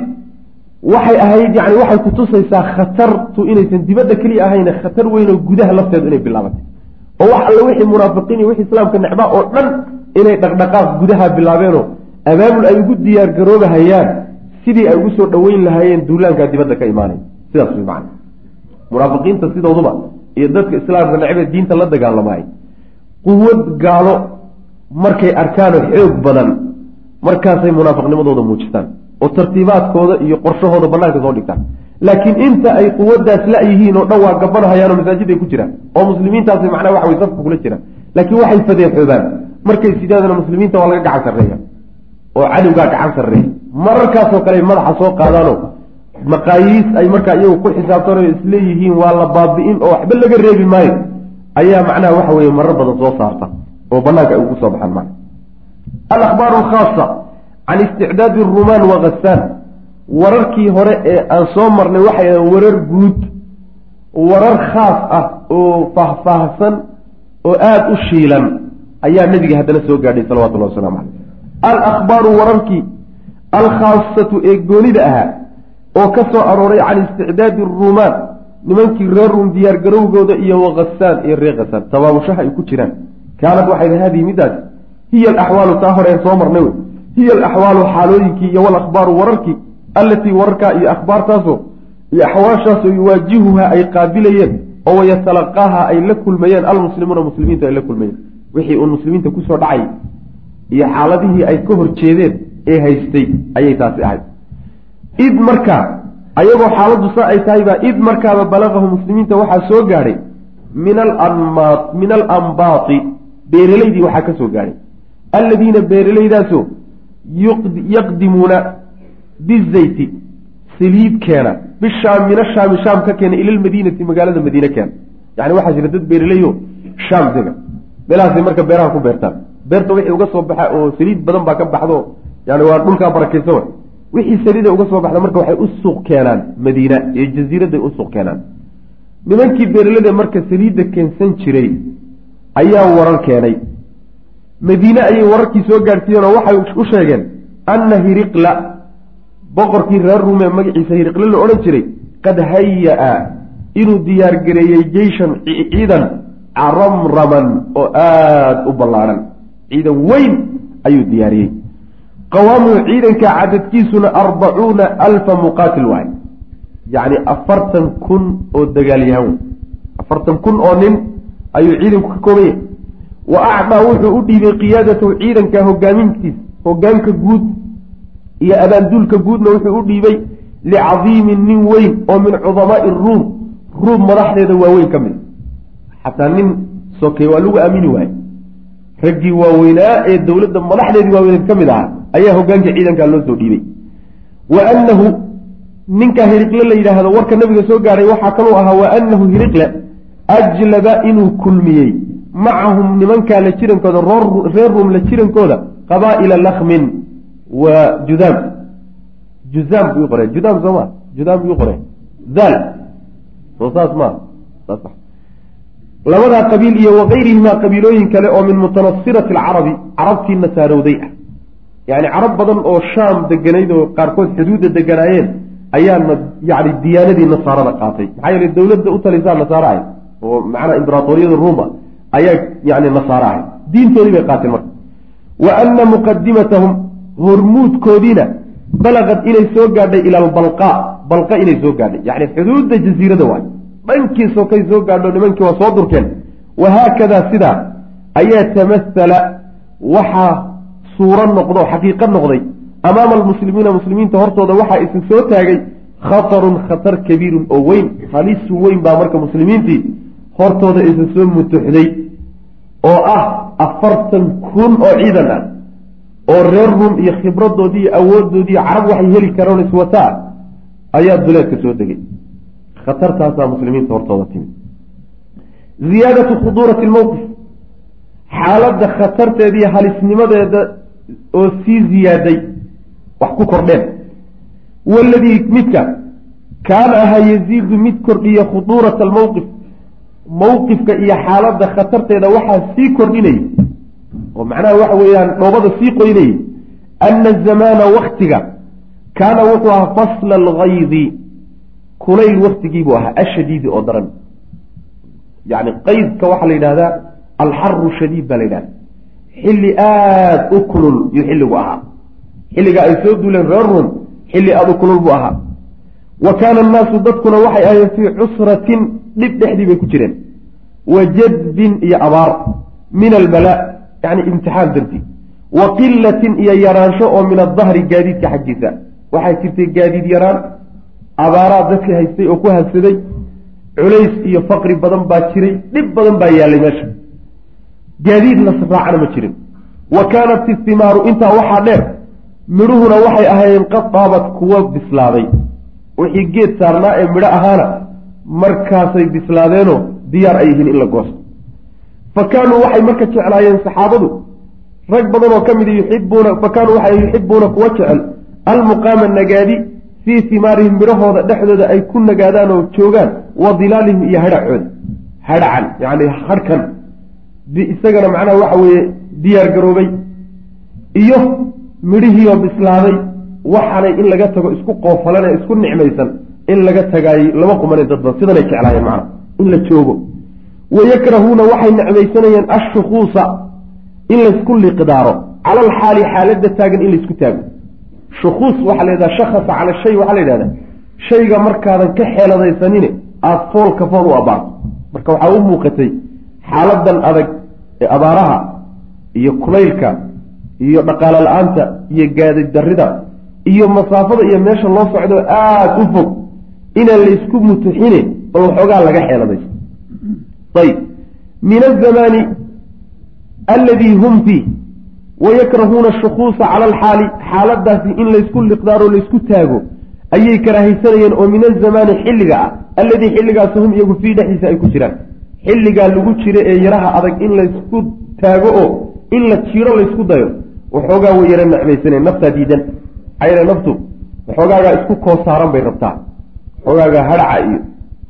waxay ahayd yani waxay kutusaysaa khatartu inaysan dibadda keliya ahayne khatar weynoo gudaha lafteedu inay bilaabatay. Oo wax alle wixii munaafiqiin iyo wixii islaamka necbaa oo dhan inay dhaqdhaqaaq gudaha bilaabeenoo abaabul ay ugu diyaar garoobahayaan sidii ay ugu soo dhoweyn lahaayeen duulaankaa dibadda ka imaanay. Sidaas way macana munaafiqiinta sidooduba iyo dadka islaamka necbee diinta la dagaalamaay quwad gaalo markay arkaanoo xoog badan markaasay munaafiqnimadooda muujistaan oo tartiibaadkooda iyo qorshahooda banaanka soo dhigtaan. Laakiin inta ay quwadaas la-yihiin oo dhan waa gabanahayaan oo masaajid ay ku jiraan oo muslimiintaasi macnaha waxa way safka kula jiraan laakiin waxay fadeexoobaan markay sidaadana muslimiinta waa laga gacan sarreeya oo cadowgaa gacan sarreeya. Mararkaasoo kale madaxa soo qaadaanoo maqaayiis ay markaa iyagu ku xisaabtanayo isleeyihiin waa la baabi'in oo waxba laga reebi maayo ayaa macnaha waxa weeye marar badan soo saarta oo banaanka ay ugu soo baxaan macna alahbaaru alkhaasa can isticdaadi rumaan wa khasaan wararkii hore ee aan soo marnay waxay ahaen warar guud warar khaas ah oo faahfaahsan oo aada u shiilan ayaa nebiga haddana soo gaadhay salawatullahi waslamu caleyh alakhbaaru wararkii alkhaasatu ee goonida ahaa oo ka soo arooray can isticdaadi rumaan nimankii reer ruum diyaargarowgooda iyo wakasaan iyo reer khasaan tabaabushaha ay ku jiraan. Kaanad waxay haadihi middaas hiya alaxwaalu taa hore aan soo marnay wey hiya alaxwaalu xaalooyinkii iyo walakhbaaru wararkii allatii wararkaa iyo akhbaartaasoo iyo axwaashaasoo yuwaajihuha ay qaabilayeen oo wayatalaqaaha ay la kulmayeen almuslimuuna muslimiintu ay la kulmayeen. Wixii uun muslimiinta ku soo dhacay iyo xaaladihii ay ka hor jeedeen ee haystay ayay taasi ahayd. Id markaa ayagoo xaaladdu sa ay tahay baa id markaaba balaqahu muslimiinta waxaa soo gaadhay min alanmaat min alambaati beeralaydii waxaa ka soo gaadhay alladiina beeralaydaasoo yaqdimuuna bizayti saliid keena bishaam min ashaami shaam ka keena ila lmadiinati magaalada madiine keena. Yani waxaa jira dad beeralayo shaam dega. Meelahaasay marka beeraha ku beertaan. Beerta wixii uga soo baxa oo saliid badan baa ka baxdo yani waa dhulkaa barakaysa wa wixii saliida uga soo baxda marka waxay u suuq keenaan madiina iyo jasiiraday u suuq keenaan. Nimankii beeralada marka saliidda keensan jiray ayaa warar keenay madiine ayay wararkii soo gaadhsiiyeen oo waxay u sheegeen anna hiriqla boqorkii reer ruume magaciisa hiriqle la odhan jiray qad haya-a inuu diyaargareeyey jeyshan ciidan caramraman oo aada u ballaadhan ciidan weyn ayuu diyaariyey. Qawaamuhu ciidanka cadadkiisuna arbacuuna alfa muqaatil waay. Yacni afartan kun oo dagaalyahan wey afartan kun oo nin ayuu ciidanku ka kooban wa acdaa wuxuu u dhiibay qiyaadatahu ciidanka hogaamintiis hogaanka guud iyo abaanduulka guudna wuxuu u dhiibay licadiimin nin weyn oo min cudamaai ruum ruum madaxdeeda waaweyn ka mid xataa nin sokey waa lagu aamini waaye raggii waaweynaa ee dowladda madaxdeedii waaweyneed ka mid ahaa ayaa hogaanka ciidankaa loo soo dhiibay. Wa annahu ninkaa hiriqle la yidhaahdo warka nabiga soo gaadhay waxaa kaluu ahaa wa annahu hiriqle ajlaba inuu kulmiyey macahum nimankaa la jirankooda reer ruum la jirankooda qabaa'ila lakhmin wa judaam juzaam buu qore judaam soo ma? Judaam buu qore daal soo saas maa saas labadaa qabiil iyo wakayrihimaa qabiilooyin kale oo min mutanasirati alcarabi carabtii nasaarowday ah. Yacni carab badan oo shaam deganayd oo qaarkood xuduudda deganaayeen ayaana yani diyaanadii nasaarada qaatay. Maxaa yeele dowladda u talisaa nasaaro ahay oo macnaa imberaatoriyada ruuma ayaa yani nasaaro ahay diintoodii bay qaateen marka. Wa ana muqadimatahum hormuudkoodiina balaqad inay soo gaadhay ila albalqa balqa inay soo gaadhay. Yani xuduudda jasiirada waay. Dhankiisoo kay soo gaadho nimankii waa soo durkeen wahaakadaa sidaa ayaa tamathala waxaa suuro noqdo xaqiiqo noqday. Amaama almuslimiina muslimiinta hortooda waxaa isa soo taagay khatarun khatar kabiirun oo weyn. Halisu weyn baa marka muslimiintii hortooda isa soo mutuxday oo ah afartan kun oo ciidan ah oo reer rum iyo khibradoodii iyo awoodoodii carab waxay heli karaan iswataa ayaa duleedka soo degay. Khatartaasaa muslimiinta hortooda timid ziyaadatu khuduurati lmowqif xaaladda khatarteeda halisnimadeeda oo sii ziyaaday wax ku kordheen. Waladii midka kaana ahaa yaziidu mid kordhiya khuduurata almowqif mowqifka iyo xaaladda khatarteeda waxaa sii kordhinayay oo macnaha waxa weeyaan dhoobada sii qoynayay ana azamaana waktiga kaana wuxuu ahaa fasla algaydi kulayl waktigiibuu ahaa ashadiidi oo daran. yani qaydka waxaa la yidhahdaa alxaru shadiid baa la yidhahda xilli aada u kulul yuu xilligu ahaa. xilligaa ay soo duuleen reer rum xilli aada u kulul buu ahaa. wa kaana annaasu dadkuna waxay ahayeen fii cusratin dhib dhexdii bay ku jireen. Wa jadbin iyo abaar min albalaa yani imtixaan dartii wa qilatin iyo yaraansho oo min adahri gaadiidka xaggiisa. Waxaa jirtay gaadiid yaraan abaaraa dadkii haystay oo ku habsaday culays iyo faqri badan baa jiray dhib badan baa yaallay meesha. Gaadiid la raacana ma jirin. Wa kaanat istimaaru intaa waxaa dheer midhuhuna waxay ahaayeen qad daabat kuwa bislaaday. Wixii geed saarnaa ee midho ahaana markaasay bislaadeenoo diyaar ay yihiin in la goosto. Fa kaanuu waxay marka jeclaayeen saxaabadu rag badan oo ka mid yuxibuuna fa kaanuu waxay yuxibuuna kuwa jecel almuqaama nagaadi fii simaarihim midhahooda dhexdooda ay ku nagaadaan oo joogaan wa dilaalihim iyo hadhacooda. Hadhacan yacni hadhkan isagana macnaha waxa weeye diyaar garoobay iyo midhihiioo bislaaday waxaanay in laga tago isku qoofalan ee isku nicmaysan in laga tagaayey lama qumanin dad badan sidanay jeclaayeen macnaha in la joogo. Wayakrahuuna waxay necmaysanayeen ashukuusa in laysku liqdaaro. Cala alxaali xaaladda taagan in laysku taago. Shukuus waxaa la yidhahda shakhasa cala shay waxaa la yidhahda shayga markaadan ka xeeladaysanine aada foolka fool u abaarto marka waxaa u muuqatay xaaladan adag ee abaaraha iyo kulaylka iyo dhaqaalo la'aanta iyo gaadi darida iyo masaafada iyo meesha loo socdo aada u fog inaan laysku mutuxine bal waxoogaa laga xeeladaysto ayb. Min azamaani alladii hum fiih wayakrahuuna ashukuusa cala alxaali xaaladaasi in laysku liqdaaro laysku taago ayay karaahaysanayeen oo min azamaani xilliga ah alladii xilligaasi hum iyagu fii dhexdiisa ay ku jiraan. Xilligaa lagu jiro ee yaraha adag in laysku taago oo in la jiro laysku dayo waxoogaa way yara necmaysaneen naftaa diidan. Maxaa naftu waxoogaagaa isku koosaaran bay rabtaa waxoogaagaa hadhaca iyo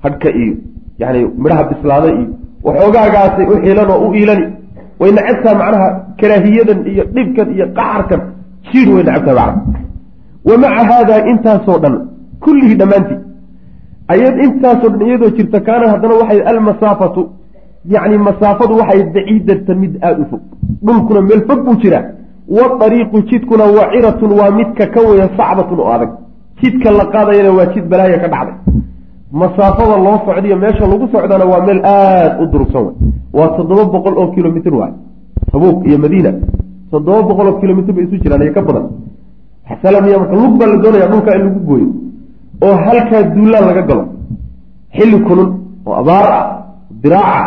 hadhka iyo yani midhaha bislaada iyo waxoogaagaasay u xilan oo u iilani. Way necabtaa macnaha karaahiyadan iyo dhibkan iyo qacarkan jiir way necabtaa macna wa maca haadaa intaasoo dhan kullihii dhammaantii. Ayad intaasoo dhan iyadoo jirta kaana haddana waxay almasaafatu yacni masaafadu waxay baciidatan mid aada u fog. Dhulkuna meel fog buu jiraa. Waariiqu jidkuna waciratun waa midka ka weya sacbatun oo adag jidka la qaadayana waa jid balaaya ka dhacday. Masaafada loo socdiyo meesha lagu socdana waa meel aada u durugsan wey waa toddoba boqol oo kilomitr waay tabuuk iyo madiina. Toddoba boqol oo kilomitr bay isu jiraan iyo ka badan. Salamiya marka lug baa la doonaya dhulkaa in lagu gooyo. Oo halkaa duulaan laga galo. Xilli kulun oo abaar ah diraaca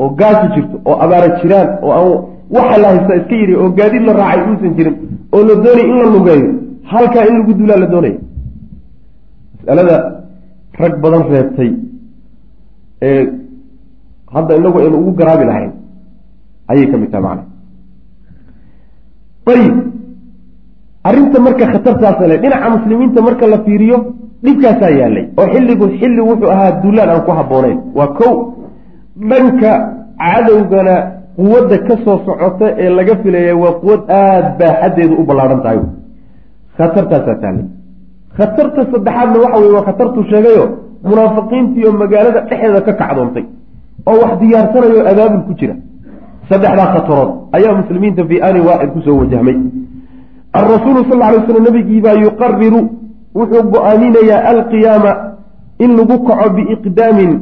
oo gaasi jirto oo abaara jiraan oo aan waxa la haystaa iska yidhi oo gaadiid la raacay uusan jirin oo la doonaya in la lugeeyo halkaa in lagu duulaa la doonaya masalada rag badan reebtay ee hadda inagu aynu ugu garaabi lahayn ayay ka mid tahay macana ayib arrinta marka khatartaasa le dhinaca muslimiinta marka la fiiriyo dhibkaasaa yaalay. Oo xilligu xilli wuxuu ahaa duulaan aan ku habbooneyn waa kow dhanka cadowgana quwadda ka soo socota ee laga filaya waa quwad aada baaxaddeedu u ballaadhan tahay. Khatartaasaa taallay khatarta saddexaadna waxa weye waa khatartuu sheegayo munaafiqiintiioo magaalada dhexdeeda ka kacdoontay oo wax diyaarsanayo abaabul ku jira. Saddexdaa khatarood ayaa muslimiinta fii aani waaxid ku soo wajahmay. Alrasuulu sal ly slam nabigiibaa yuqariru wuxuu go'aaminayaa alqiyaama in lagu kaco biiqdaamin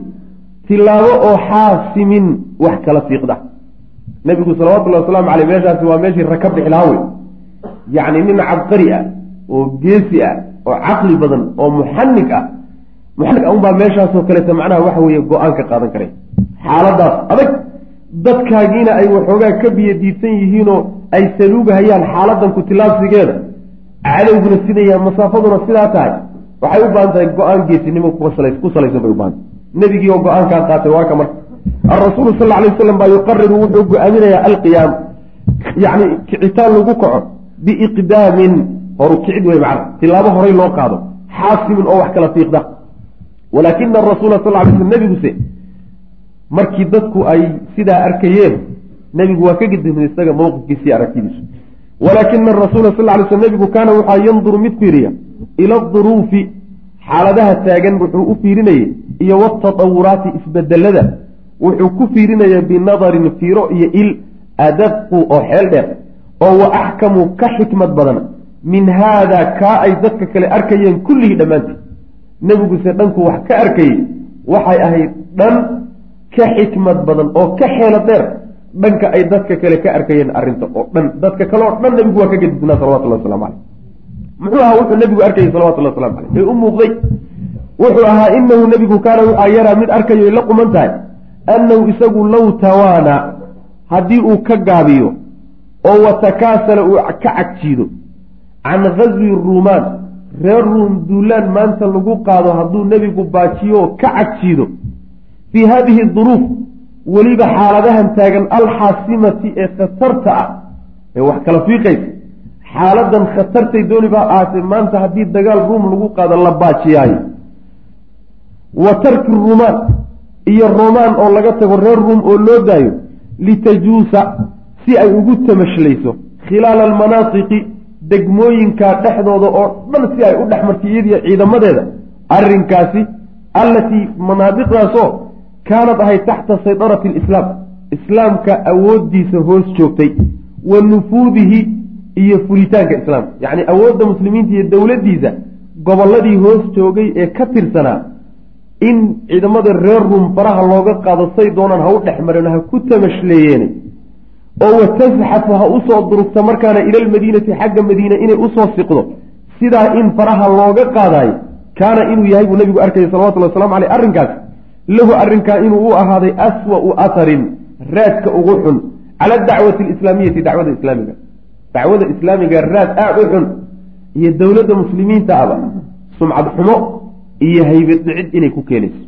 tilaabo oo xaasimin wax kala fiiqda. Nebigu salawatullahi wasalaamu caleyh meeshaasi waa meeshii raka bixilaa wey yacni nin cabqari ah oo geesi ah oo caqli badan oo muxanig ah. Muxanig ah unbaa meeshaasoo kaleeta macnaha waxa weeye go'aan ka qaadan karay. Xaaladaas adag dadkaagiina ay waxoogaa ka biyadiidsan yihiinoo ay saluugahayaan xaaladan ku tilaabsigeeda cadowguna sidaya masaafaduna sidaa tahay. Waxay u baahan tahay go'aan geesinimo ku salaysan bay u baahantay nebigii oo go'aankaa qaatay waa ka marka. Alrasuulu sal lla alay wasalam baa yuqariru wuxuu go'aaminayaa alqiyaam. Yacni kicitaan lagu kaco biiqdaamin horu kicid wey macna tilaabo horay loo qaado. Xaasimin oo wax kala fiiqda. Walaakina arasuula sal lay sl nebiguse markii dadku ay sidaa arkayeen nebigu waa ka gedisnay isaga mowqifkiisii aragtidiisu walaakina arasuula sal lay sl nebigu kaana waxaa yanduru mid fiiriya ila duruufi xaaladaha taagan wuxuu u fiirinayay iyo watatawuraati isbedelada wuxuu ku fiirinaya binadarin fiiro iyo il adaqu oo xeel dheer oo wa axkamu ka xikmad badan min haada kaa ay dadka kale arkayeen kullihii dhammaanteed. Nebiguse dhanku wax ka arkayey waxay ahayd dhan ka xikmad badan oo ka xeelo dheer dhanka ay dadka kale ka arkayeen arrinta oo dhan. Dadka kale oo dhan nebigu waa ka gedisnaa salawatullahi waslamu caleyh muxuu ahaa wuxuu nebigu arkayay salawatullahi waslamu caleyh ee u muuqday wuxuu ahaa inahu nebigu kaana waxaa yaraa mid arkayo la quman tahay annahu isagu low tawaana haddii uu ka gaabiyo oo watakaasala uu ka cagjiido can ghaswi ruumaan reer ruum duulaan maanta lagu qaado hadduu nebigu baajiyo oo ka cagjiido fii haadihi duruuf weliba xaaladahan taagan alxaasimati ee khatarta ah ee wax kala fiiqaysa. Xaaladan khatartay dooniba ahaatee maanta haddii dagaal ruum lagu qaado la baajiyaayo. Wa tarki ruumaan iyo romaan oo laga tago reer ruum oo loo daayo litajuusa si ay ugu tamashlayso khilaala almanaatiqi degmooyinka dhexdooda oo dhan si ay u dhex martay iyadiyo ciidamadeeda arrinkaasi allatii manaadiqdaasoo kaanad ahayd taxta saydarati alislaam islaamka awooddiisa hoos joogtay wa nufuudihi iyo fulitaanka islaamka yacni awoodda muslimiinta iyo dowladdiisa gobolladii hoos joogay ee ka tirsanaa in ciidamada reer ruum faraha looga qaado say doonaan ha u dhex mareen ha ku tamashleeyeene oo watasxafu ha u soo durugta markaana ila almadiinati xagga madiina inay u soo siqdo sidaa in faraha looga qaadaayo kaana inuu yahay buu nabigu arkayay salawatullhi waslamu caleyh arrinkaas lahu arrinkaa inuu u ahaaday aswa'u atharin raadka ugu xun cala dacwati alislaamiyati dacwada islaamiga. Dacwada islaamiga raad aada u xun iyo dowladda muslimiinta aba sumcad xumo iyo haybad dhicid inay ku keenayso.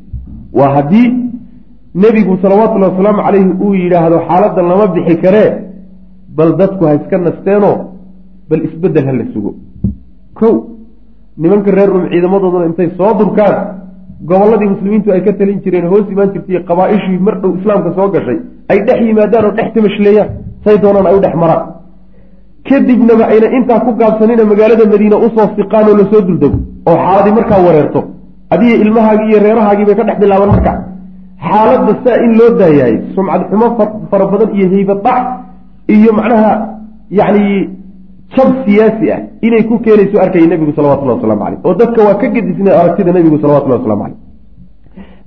Waa haddii nebigu salawaatullahi wasalaamu calayhi uu yidhaahdo xaaladdan lama bixi karee bal dadku ha iska nasteenoo bal isbeddel ha la sugo. Kow nimanka reer ruum ciidamadooduna intay soo durkaan gobolladii muslimiintu ay ka talin jireen hoos imaan jirtay qabaa-ishii mar dhow islaamka soo gashay ay dhex yimaadaan oo dhex tamashleeyaan say doonaan ay u dhex maraan. Kadibnaba ayna intaa ku gaabsanina magaalada madiina u soo siqaan oo la soo duldego oo xaaladii markaa wareerto. Adiga ilmahaagii iyo reerahaagii bay ka dhex bilaaban marka xaaladda saa in loo daayahay sumcad xumo fara badan iyo haybad dhac iyo macnaha yacni jab siyaasi ah inay ku keenayso arkaya nebigu salawatullahi waslamu caleyh oo dadka waa ka gedisnay aragtida nebigu salawatullahi waslamu caleyh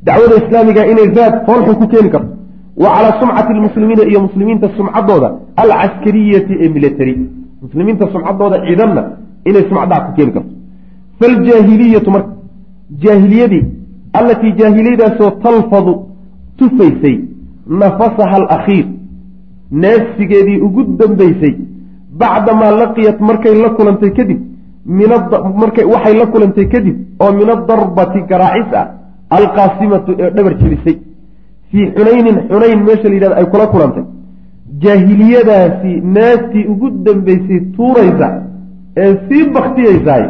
dacwada islaamiga inay raad foolxun ku keeni karto. Wa calaa sumcati lmuslimiina iyo muslimiinta sumcaddooda alcaskariyati ee military muslimiinta sumcaddooda ciidanna inay sumcaddac ku keeni karto. Faljaahiliyatu marka jaahiliyadii allatii jaahiliyadaasoo talfadu tufaysay nafasaha alakhiir neefsigeedii ugu dambaysay bacdamaa laqiyat markay la kulantay kadib minmarkay waxay la kulantay kadib oo min adarbati garaacis ah alqaasimatu ee dhabar jebisay fii xunaynin xunayn meesha la yidhahdo ay kula kulantay. Jaahiliyadaasi neeftii ugu dambaysay tuuraysa ee sii baktiyaysaay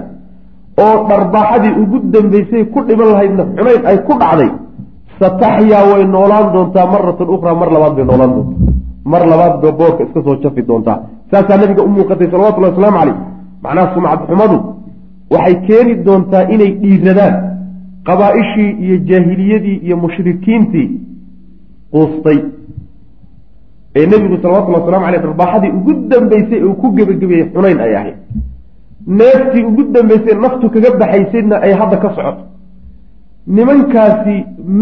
oo dharbaaxadii ugu dambaysay ku dhiban lahaydna xunayn ay ku dhacday sataxyaa way noolaan doontaa maratan ukhraa mar labaad bay noolaan doontaa. Mar labaad bay boorka iska soo jafi doontaa. Saasaa nabiga u muuqatay salawatullahi wasalaamu caleyh macnaha sumcad xumadu waxay keeni doontaa inay dhiiradaan qabaa-ishii iyo jaahiliyadii iyo mushrikiintii quustay. Ee nebigu salawatullhi waslamu aleyh darbaaxadii ugu dambeysay uu ku gebagabeeyey xunayn ay ahayd neeftii ugu dambeysay naftu kaga baxaysaydna ay hadda ka socoto. Nimankaasi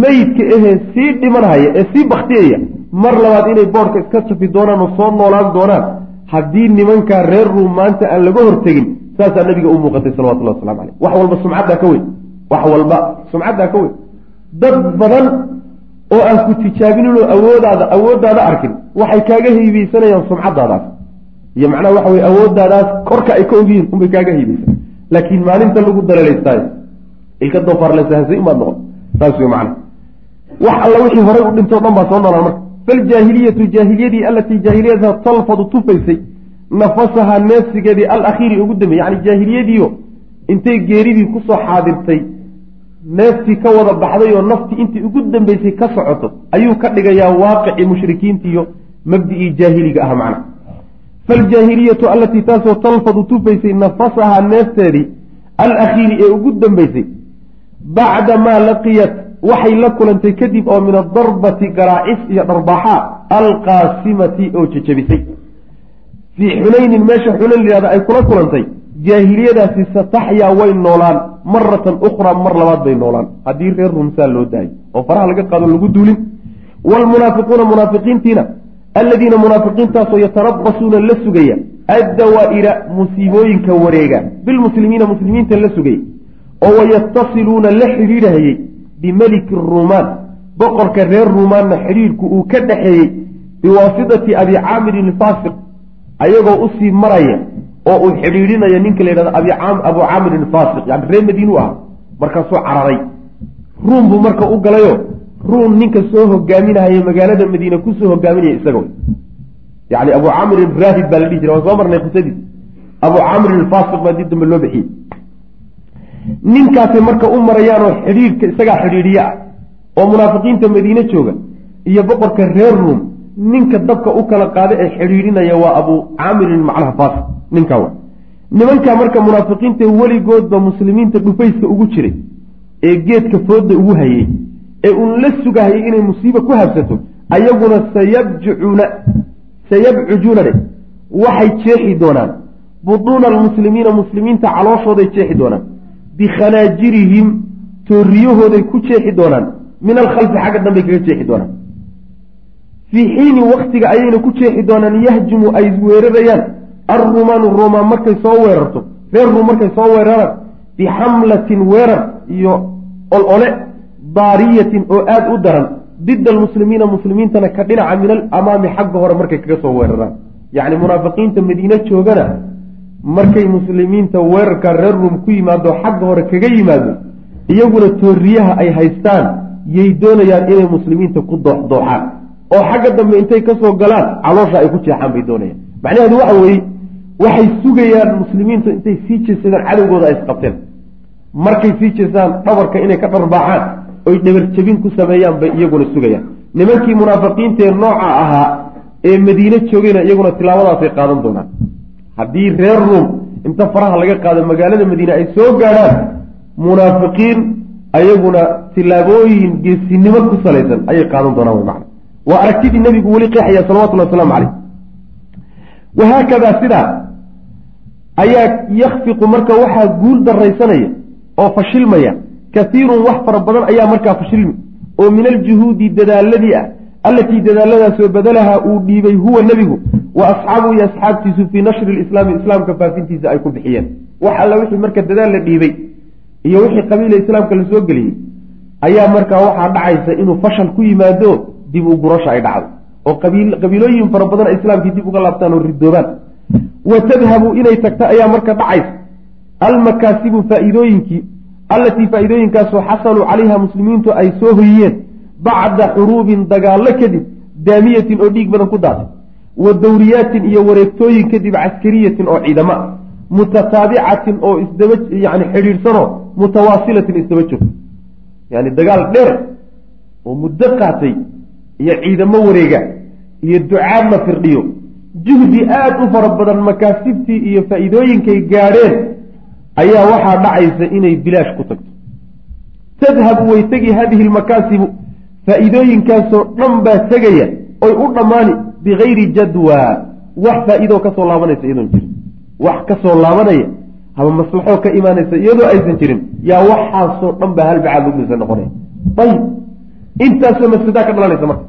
meydka ahee sii dhimanhaya ee sii baktiyaya mar labaad inay boodhka iska jafi doonaan oo soo noolaan doonaan haddii nimankaa reer ruum maanta aan laga hortegin saasaa nabiga u muuqatay salawatullahi waslamu aleyh wax walba sumcaddaa ka weyn. Wax walba sumcaddaa ka weyn. Dad badan oo aan ku tijaabinino awoodaada awooddaada arkin waxay kaaga heybeysanayaan sumcadaadaas iyo macnaha waxa weye awooddaadaas korka ay ka ogyihiin unbay kaaga heybeysan laakiin maalinta lagu daleelaystaayo ilka doofaarlesahansay umaad noqon saas wey macna wax alla wixii horay u dhintoo dhan baa soo noolaan marka. Faljaahiliyatu jaahiliyadii allatii jaahiliyadaha talfadu tufaysay nafasahaa neefsigeedii alakhiiri ugu dambeeyey yani jaahiliyadiio intay geeridii ku soo xaadirtay neeftii ka wada baxday oo naftii intii ugu dambeysay ka socoto ayuu ka dhigayaa waaqicii mushrikiintiiyo mabdi-ii jaahiliga ah macna faljaahiliyatu allatii taasoo talfadu tufaysay nafasahaa neefteedii alakhiiri ee ugu dambeysay bacda maa laqiyat waxay la kulantay kadib oo min adarbati garaacis iyo dharbaaxa alqaasimati oo jejabisay fii xunaynin meesha xunayn layihahda ay kula kulantay jaahiliyadaasi sataxyaa way noolaan maratan ukhraa mar labaad bay noolaan haddii reer rumsaa loo daayo oo faraha laga qaado lagu duulin waalmunaafiquuna munaafiqiintiina alladiina munaafiqiintaasoo yatarabasuuna la sugaya addawaa'ira musiibooyinka wareega bilmuslimiina muslimiinta la sugaya oo wayatasiluuna la xidhiidhahayey bimeliki ruumaan boqorka reer ruumaanna xidhiidhku uu ka dhexeeyey biwaasitati abi caamirin alfaasiq ayagoo u sii maraya oo uu xidhiidhinaya ninka la yidhahdo abu caamirin alfaasiq yani reer madiinu ah markaasuu cararay. Ruum buu marka u galayo ruum ninka soo hogaaminahaya magaalada madiine ku soo hogaaminaya isaga yani abu caamirin raahib baa la dhihi jira waan soo marnay qisadiis abu caamirin alfaasiq baa dib dambe loo bixiyey. Ninkaasay marka u marayaanoo xidhiidhka isagaa xidhiidhiye ah oo munaafiqiinta madiine jooga iyo boqorka reer ruum ninka dabka u kala qaada ee xidhiidhinaya waa abu caamirin macnaha faasiq. Ninkaa wa nimankaa marka munaafiqiinta weligoodba muslimiinta dhufayska ugu jiray ee geedka fooda ugu hayey ee uun la sugahayay inay musiiba ku habsato ayaguna sayabjucuuna sayabcujuuna dhe waxay jeexi doonaan. Buduuna almuslimiina muslimiinta calooshooday jeexi doonaan. Bikhanaajirihim tooriyahooday ku jeexi doonaan. Min alkhalfi xagga dambey kaga jeexi doonaan. Fii xiini waktiga ayayna ku jeexi doonaan yahjumu ay weerarayaan. Alruumaanu ruumaan markay soo weerarto reer ruum markay soo weeraraan bixamlatin weerar iyo ol-ole daariyatin oo aada u daran dida almuslimiina muslimiintana ka dhinaca min alamaami xagga hore markay kaga soo weeraraan. Yacni munaafiqiinta madiine joogana markay muslimiinta weerarka reer ruum ku yimaado xagga hore kaga yimaado iyaguna tooriyaha ay haystaan yay doonayaan inay muslimiinta ku dooxdooxaan oo xagga dambe intay ka soo galaan caloosha ay ku jeexaan bay doonayaan. Macnaheedu waxa weeye waxay sugayaan muslimiintu intay sii jeesadaan cadowgooda ay isqabteen. Markay sii jeesaan dhabarka inay ka dharbaaxaan oy dhabarjabin ku sameeyaan bay iyaguna sugayaan. Nimankii munaafiqiintaee nooca ahaa ee madiine joogayna iyaguna tilaabadaasay qaadan doonaan. Haddii reer ruum inta faraha laga qaado magaalada madiine ay soo gaadhaan munaafiqiin ayaguna tilaabooyin geesinimo ku salaysan ayay qaadan doonaan macna. Waa aragtidii nebigu weli qeexaya salawatullhi waslamu caleyh wahaakadaa sidaa ayaa yakfiqu marka waxaa guul daraysanaya oo fashilmaya kaiirun wax fara badan ayaa markaa fashilmi oo min aljuhuudi dadaaladii ah allatii dadaaladaasoo badalahaa uu dhiibay huwa nebigu wa asxaabuhu iyo asxaabtiisu fii nashri lislaami islaamka faafintiisa ay ku bixiyeen. Wax alla wixii marka dadaal la dhiibay iyo wixii qabiila islaamka la soo geliyey ayaa markaa waxaa dhacaysa inuu fashal ku yimaado dib u gurasha ay dhacdo. Oo qabiilooyin fara badan ay islaamkii dib uga laabtaan oo ridoobaan. Wa tadhabu inay tagto ayaa marka dhacaysa. Almakaasibu faa-iidooyinkii allatii faa-iidooyinkaasoo xasaluu calayha muslimiintu ay soo hoyiyeen bacda xuruubin dagaallo kadib daamiyatin oo dhiig badan ku daatay wa dawriyaatin iyo wareegtooyin kadib caskariyatin oo ciidamo mutataabicatin oo isdaba yani xidhiidhsanoo mutawaasilatin isdaba joogto yani dagaal dheer oo muddo qaatay iyo ciidamo wareega iyo ducaad la firdhiyo juhdi aada u fara badan makaasibtii iyo faa-iidooyinkay gaadheen ayaa waxaa dhacaysa inay bilaash ku tagto. Tadhabu way tegi hadihi lmakaasibu faa-iidooyinkaasoo dhan baa tegaya oy u dhammaani bigayri jadwa wax faa-iidoo ka soo laabanaysa iyadoon jirin. Wax ka soo laabanaya haba maslaxoo ka imaanaysa iyadoo aysan jirin yaa waxaasoo dhan baa halbacaad lugdiisa noqonaya. Ayib intaasoo mafsadaa ka dhalanaysa marka.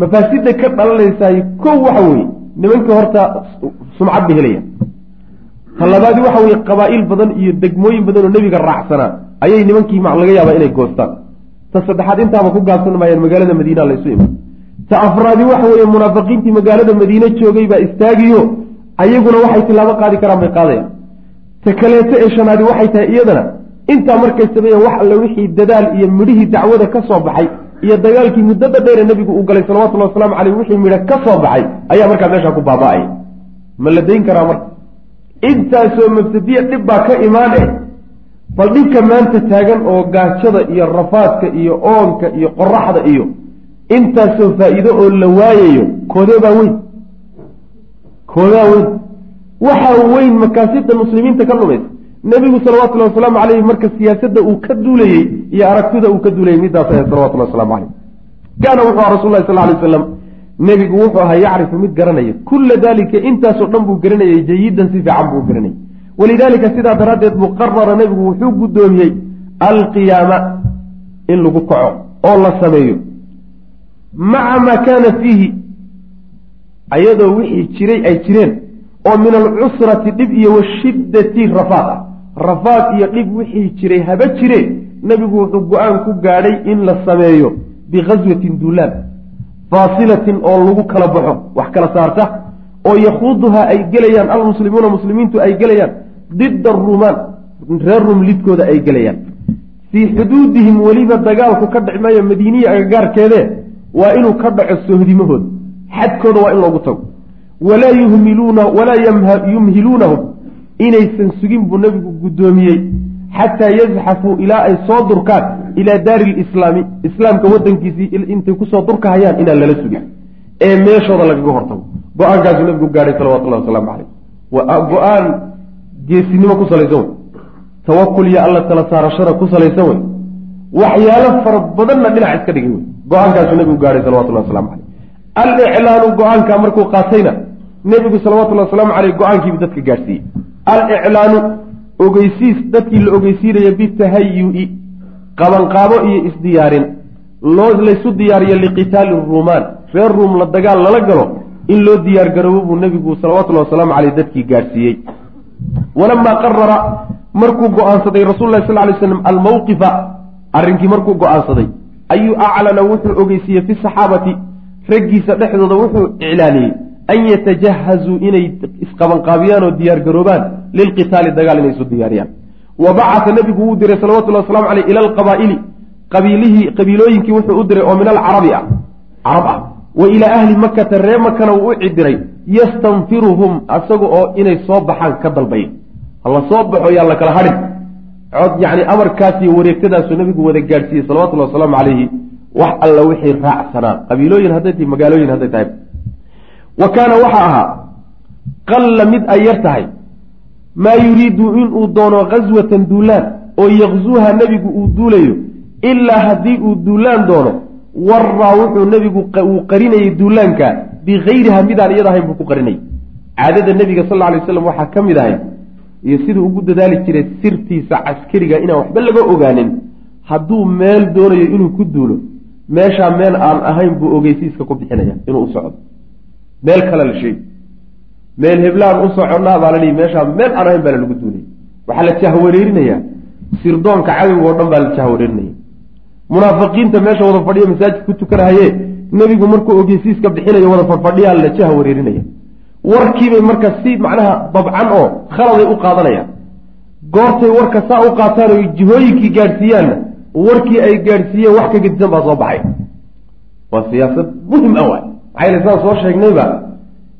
Mafaasida ka dhalanaysaay kow waxa weeye nimanka horta sumcad ba helaya ta labaadi waxa weye qabaa-il badan iyo degmooyin badan oo nebiga raacsanaa ayay nimankii laga yaabaa inay goostaan. Ta saddexaad intaaba ku gaabsan maayaan magaalada madiina laysu iman ta afraadi waxa weeye munaafiqiintii magaalada madiine joogay baa istaagiyo ayaguna waxay tilaabo qaadi karaan bay qaadayaan. Ta kaleeto ee shanaadi waxay tahay iyadana intaa markay sameeyeen wax alle wixii dadaal iyo midhihii dacwada ka soo baxay iyo dagaalkii muddada dheere nebigu uu galay salawatullhi wasalaamu caleyh wixii midho ka soo baxay ayaa markaa meeshaa ku baaba-aya. Ma la dayn karaa marka intaasoo mafsadiya dhib baa ka imaan eh. Bal dhibka maanta taagan oo gaajada iyo rafaadka iyo oonka iyo qoraxda iyo intaasoo faa-iido oo la waayayo koodebaa weyn? Koodaa weyn? Waxaa weyn makaasibta muslimiinta ka dhumaysa nebigu salawatullahi wasalaamu caleyhi marka siyaasadda uu ka duulayey iyo aragtida uu ka duulayey midaas ahayd salawatullahi waslamu caleyh kaana wuxuu aha rasul sal ly aslam nebigu wuxuu ahaa yacrifu mid garanaya. Kulla dalika intaasoo dhan buu garanayay jayidan si fiican buu garanayay. Walidaalika sidaa daraaddeed buu qarara nebigu wuxuu guddoomiyey alqiyaama in lagu kaco oo la sameeyo. Maca maa kaana fiihi ayadoo wixii jiray ay jireen oo min alcusrati dhib iyo washiddati rafaad ah. Rafaad iyo dhib wixii jiray haba jire nebigu wuxuu go'aan ku gaadhay in la sameeyo bighaswatin duulaan faasilatin oo lagu kala baxo wax kala saarta oo yakhuuduhaa ay gelayaan almuslimuuna muslimiintu ay gelayaan didda aruumaan reer rum lidkooda ay gelayaan. Fii xuduudihim weliba dagaalku ka dhici maayo madiiniya agagaarkeedee waa inuu ka dhaco sohdimahooda xadkooda waa in loogu tago. Walaa yuhmiluuna walaa yumhiluunahum inaysan sugin buu nebigu guddoomiyey. Xataa yazxafuu ilaa ay soo durkaan ilaa daari lislaami islaamka wadankiisii intay ku soo durkahayaan inaan lala sugin ee meeshooda lagaga hortago. Go'aankaasuu nebigu gaadhay salawatullahi wasalaamu caleyh waa go'aan geesinimo ku salaysan wey. Tawakul iyo alla tala saarashada ku salaysan wey. Waxyaalo fara badanna dhinac iska dhigay wey. Go'aankaasuu nebigu gaadhay salawatullahi waslamu caleyh aliclaanu go'aanka markuu qaatayna nebigu salawatullahi wasalaamu caleyh go'aankiibu dadka gaadhsiiyey. Aliclaanu ogeysiis dadkii la ogeysiinaya bitahayu-i qabanqaabo iyo isdiyaarin. Loo laysu diyaariyo liqitaali ruumaan. Reer ruum la dagaal lala galo in loo diyaar garoobo buu nebigu salawatullahi wasalaamu caleyh dadkii gaadhsiiyey. Walamaa qarara markuu go'aansaday rasuulullahi sal lay slam almawqifa arrinkii markuu go'aansaday ayuu aclana? Wuxuu ogeysiiyey fi saxaabati. Raggiisa dhexdooda wuxuu iclaaniyey an yatajahazuu inay isqabanqaabiyaan oo diyaargaroobaan lilqitaali dagaal inay isu diyaariyaan wa bacata nebigu wuu diray salawatullahi waslamu caleyh ila alqabaa'ili qabiilihii qabiilooyinkii wuxuu u diray oo min alcarabi ah carab ah wa ilaa ahli makata ree makana wuu u cidiray yastanfiruhum asaga oo inay soo baxaan ka dalbaya hala soo baxo yaan la kala hadhin cod yacni amarkaas iyo wareegtadaasuu nebigu wada gaadhsiiyey salawatullahi wasalaamu calayhi wax alla wixii raacsanaa qabiilooyin hadday tahay magaalooyin hadday tahay wa kaana waxaa ahaa qalla mid ay yar tahay maa yuriidu inuu doono ghaswatan duulaan oo yakzuuha nebigu uu duulayo ilaa haddii uu duulaan doono waraa wuxuu nebigu uu qarinayay duulaanka bikayriha midaan iyada ahayn buu ku qarinayay. Caadada nebiga sal alay waslam waxaa ka mid ahay iyo siduu ugu dadaali jiray sirtiisa caskariga inaan waxba laga ogaanin. Hadduu meel doonayo inuu ku duulo meeshaa meel aan ahayn buu ogeysiiska ku bixinaya inuu u socdo. Meel kale la sheegi meel heblaan u soconnaa baa la dhihi meeshaa meel aan ahayn baa lalagu duulaya waxaa la jahwareerinayaa sirdoonka cadowga oo dhan baa la jahwareerinaya. Munaafiqiinta meesha wada fadhiya masaajid ku tukanahaye nebigu markuu ogeysiiska bixinayo wada fadfadhiyaa la jahwareerinaya. Warkiibay marka si macnaha dabcan oo khaladay u qaadanayaan. Goortay warka saa u qaataan oo jihooyinkii gaadhsiiyaanna warkii ay gaadhsiiyeen wax ka gedisan baa soo baxay. Waa siyaasad muhiim ah waay. Maxaa yale saan soo sheegnayba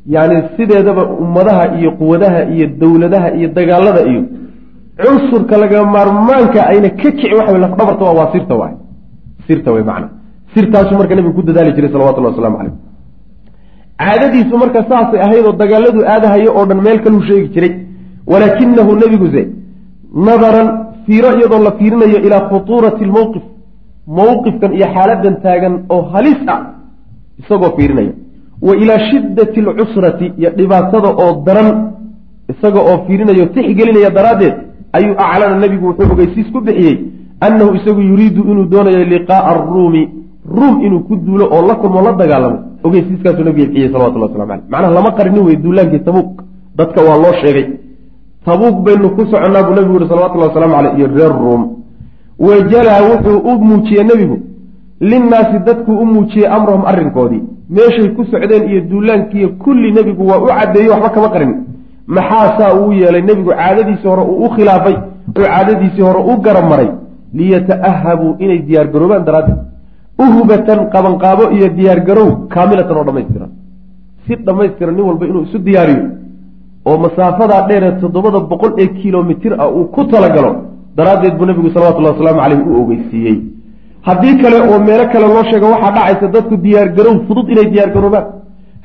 yani sideedaba ummadaha iyo quwadaha iyo dowladaha iyo dagaalada iyo cunsurka laga maarmaanka ayna ka kici waxa lafdhabarta waa waa sirta waay. Sirta way macna. Sirtaasuu marka nebigu ku dadaali jiray salawatullahi waslamu caleyh caadadiisu marka saasay ahayd oo dagaaladu aadahayo oo dhan meel kaluu sheegi jiray. Walaakinahu nebiguse nadaran fiiro iyadoo la fiirinayo ilaa khutuurati lmowqif mowqifkan iyo xaaladan taagan oo halis ah isagoo fiirinaya wa ilaa shiddati alcusrati iyo dhibaatada oo daran isaga oo fiirinayo tixgelinaya daraaddeed ayuu aclana nebigu wuxuu ogeysiis ku bixiyey annahu isagu yuriidu inuu doonayo liqaa'a aruumi ruum inuu ku duulo oo la kulmo la dagaalamo. Ogeysiiskaasuu nabiga bixiyey salawatullah waslamu caleyh macnaha lama qarinin wey duulaankii tabuuk dadka waa loo sheegay. Tabuuk baynu ku soconnaa buu nabigu yihi salawatullahi waslamu caleyh iyo reer ruum. Wajalaa wuxuu u muujiyey nebigu linnaasi dadkuu u muujiyey amrahum arrinkoodii meeshay ku socdeen iyo duulaankiiyo kulli nebigu waa u caddeeyey waxba kama qarin. Maxaa saa uu yeelay nebigu caadadiisii hore uu u khilaafay oo caadadiisii hore u garab maray liyata'ahabuu inay diyaargaroobaan daraaddeed. Uhbatan qabanqaabo iyo diyaargarow kaamilatan oo dhammaystiran si dhammaystiran nin walba inuu isu diyaariyo oo masaafadaa dheeree toddobada boqol ee kilomitir ah uu ku talagalo daraaddeed buu nebigu salawatullahi wasalaamu caleyh u ogeysiiyey haddii kale oo meelo kale loo sheego waxaa dhacaysa dadku diyaargarow fudud inay diyaargaroobaan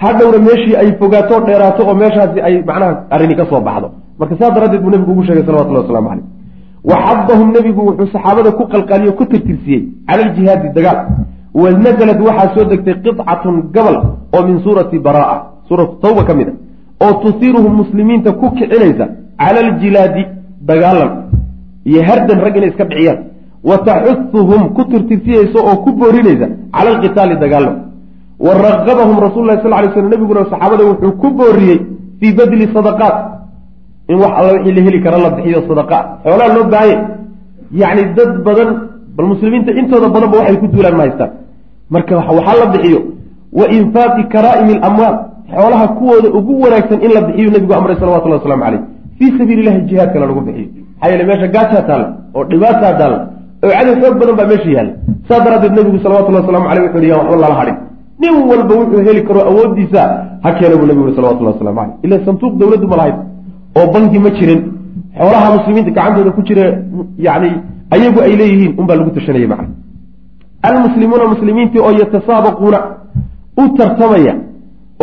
hadhowna meeshii ay fogaato dheeraato oo meeshaasi ay macnaha arrini ka soo baxdo. Marka saas daraaddeed buu nebigu ugu sheegay salawatullahi waslamu caleyh waxadahum nebigu wuxuu saxaabada ku qalqaaliyo ku tirtirsiyey cala aljihaadi dagaal. Wa nasalad waxaa soo degtay qidcatun gabal oo min suurati baraa suuratu tawba ka mid a oo tusiiruhum muslimiinta ku kicinaysa cala aljilaadi dagaalan. Iyo hardan rag inay iska dhiciyaan wa taxuhuhum ku tirtirsiyeysa oo ku boorinaysa cala alqitaali dagaalan wa ragabahum rasul lahi sal lay slm nebiguna saxaabada wuxuu ku booriyey fii badli sadaqaat. In wax alla wixii la heli kara la bixiyo sadaqa xoolaa loo baahanye yacni dad badan bal muslimiinta intooda badanba waxay ku duulaan ma haystaan. Marka waxaa la bixiyo. Wa infaaqi karaa'imi alamwaal xoolaha kuwooda ugu wanaagsan in la bixiyo nebigu amray salawatullahi waslamu caleyh fii sabiili illahi jihaadkana lagu bixiyo. Maxaa yeele meesha gaajaa taalla oo dhibaataa taalla oo cadow xoog badan baa meesha yaalla saas daraaddeed nebigu salawatullahi waslamu aleyh wuxu hi yaan waxba lala hadhin. Nin walba wuxuu heli karo awooddiisa ha keena buu nebigu salawatullahi waslamu caleyh ila santuuq dowladdu ma lahayd oo banki ma jirin xoolaha muslimiinta gacantooda ku jira yani ayagu ay leeyihiin unbaa lagu tashanaya macna. Almuslimuuna muslimiintii oo yatasaabaquuna u tartamaya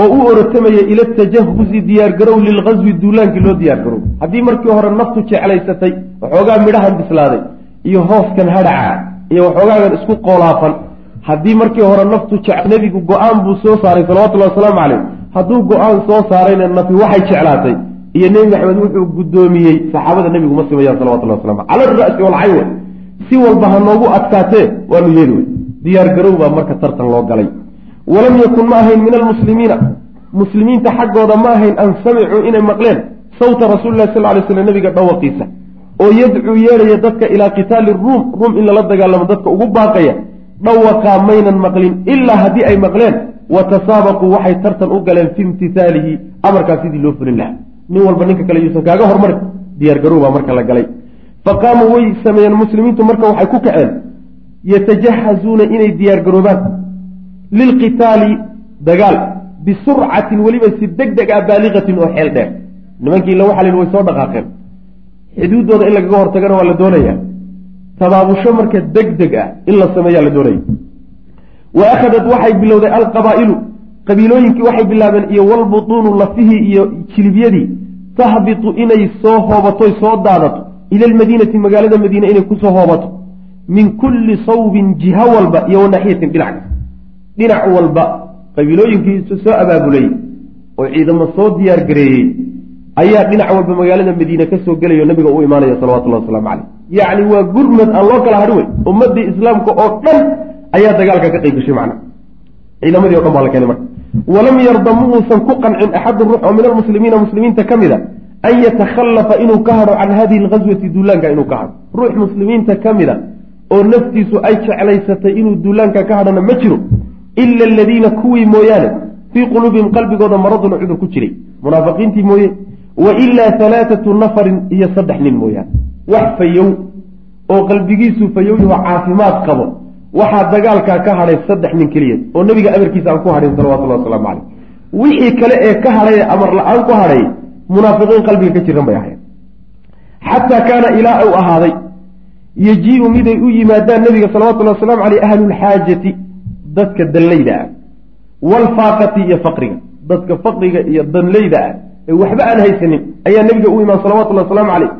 oo u orotamaya ila tajahuzi diyaargarow lilgazwi duulaankii loo diyaargarow haddii markii hore naftu jeclaysatay waxoogaa midhahan bislaaday iyo hooskan hadhaca iyo waxoogaagan isku qoolaafan. Haddii markii hore naftu nebigu go'aan buu soo saaray salawatullahi wasalaamu caleyh hadduu go'aan soo saarayna nafi waxay jeclaatay. Iyo nebi maxamed wuxuu guddoomiyey saxaabada nebigu ma simayaan salawatullah waslamu cala alra'si walcayn si walba ha noogu adkaatee waanu yeeli wey. Diyaargarow baa marka tartan loo galay. Walam yakun ma ahayn min almuslimiina muslimiinta xaggooda ma ahayn an samicuu inay maqleen. Sawta rasuulilahi sal lay slam nebiga dhawaqiisa oo yadcuu yeelaya dadka ilaa qitaali ruum ruum in lala dagaalamo dadka ugu baaqaya dhawaqaa maynan maqlin ilaa haddii ay maqleen wa tasaabaquu waxay tartan u galeen fi imtihaalihi amarkaas sidii loo fulin lahaa. Nin walba ninka kale yuusan kaaga hormarin diyaargarow baa marka la galay. Fa qaamuu way sameeyeen muslimiintu marka waxay ku kaceen yatajahazuuna inay diyaargaroobaan lilqitaali dagaal bisurcatin weliba si deg deg ah baaliqatin oo xeel dheer. Nimankii la waxalin way soo dhaqaaqeen xuduuddooda in lagaga hortagana waa la doonayaa tabaabusho marka deg deg ah in la sameeyaa la doonaya. Wa akhadat waxay bilowday alqabaa'ilu. Qabiilooyinkii waxay bilaabeen iyo walbutuunu lafihii iyo jilibyadii tahbitu inay soo hoobato soo daadato. Ila almadiinati magaalada madiine inay ku soo hoobato. Min kulli sawbin jiho walba iyo wanaxiyatin dhinac. Dhinac walba qabiilooyinkii soo abaabulay oo ciidamo soo diyaar gareeyey ayaa dhinac walba magaalada madiine ka soo gelayo nabiga u imaanaya salawatullahi wasalaamu caleyh yacni waa gurmad aan loo kala hadhin wey ummadii islaamka oo dhan ayaa dagaalka ka qayb gashay macna. Ciidamadii o dhan baa la keenay marka. Walam yarda ma ku qancin axadu ruux oo min almuslimiina muslimiinta ka mid a an yatakhallafa inuu ka hadho can hadihi alghaswati duulaanka inuu ka hadho. Ruux muslimiinta ka mid a oo naftiisu ay jeclaysatay inuu duulaanka ka hadhana ma jiro ila aladiina kuwii mooyaane fii quluubihim qalbigooda maradun cudur ku jiray. Munaafiqiintii mooye wa ilaa halaathatu nafarin iyo saddex nin mooyaane. Wax fayow oo qalbigiisu fayow yaho caafimaad qabo waxaa dagaalkaa ka hadhay saddex nin keliya oo nebiga amarkiisa aan ku hadhin salawatullahi wasalaamu caleyh wixii kale ee ka hadhay ee amar la'aan ku hadhay munaafiqiin qalbiga ka jiran bay ahayd xataa kaana ilaa uu ahaaday yejii-u miday u yimaadaan nebiga salawatullahi wasalaamu caleyh ahlulxaajati dadka danleyda ah waalfaaqati iyo faqriga. Dadka faqriga iyo danleyda ah waxba aan haysanin ayaa nebiga u imaan salawatullahi wasalaamu caleyh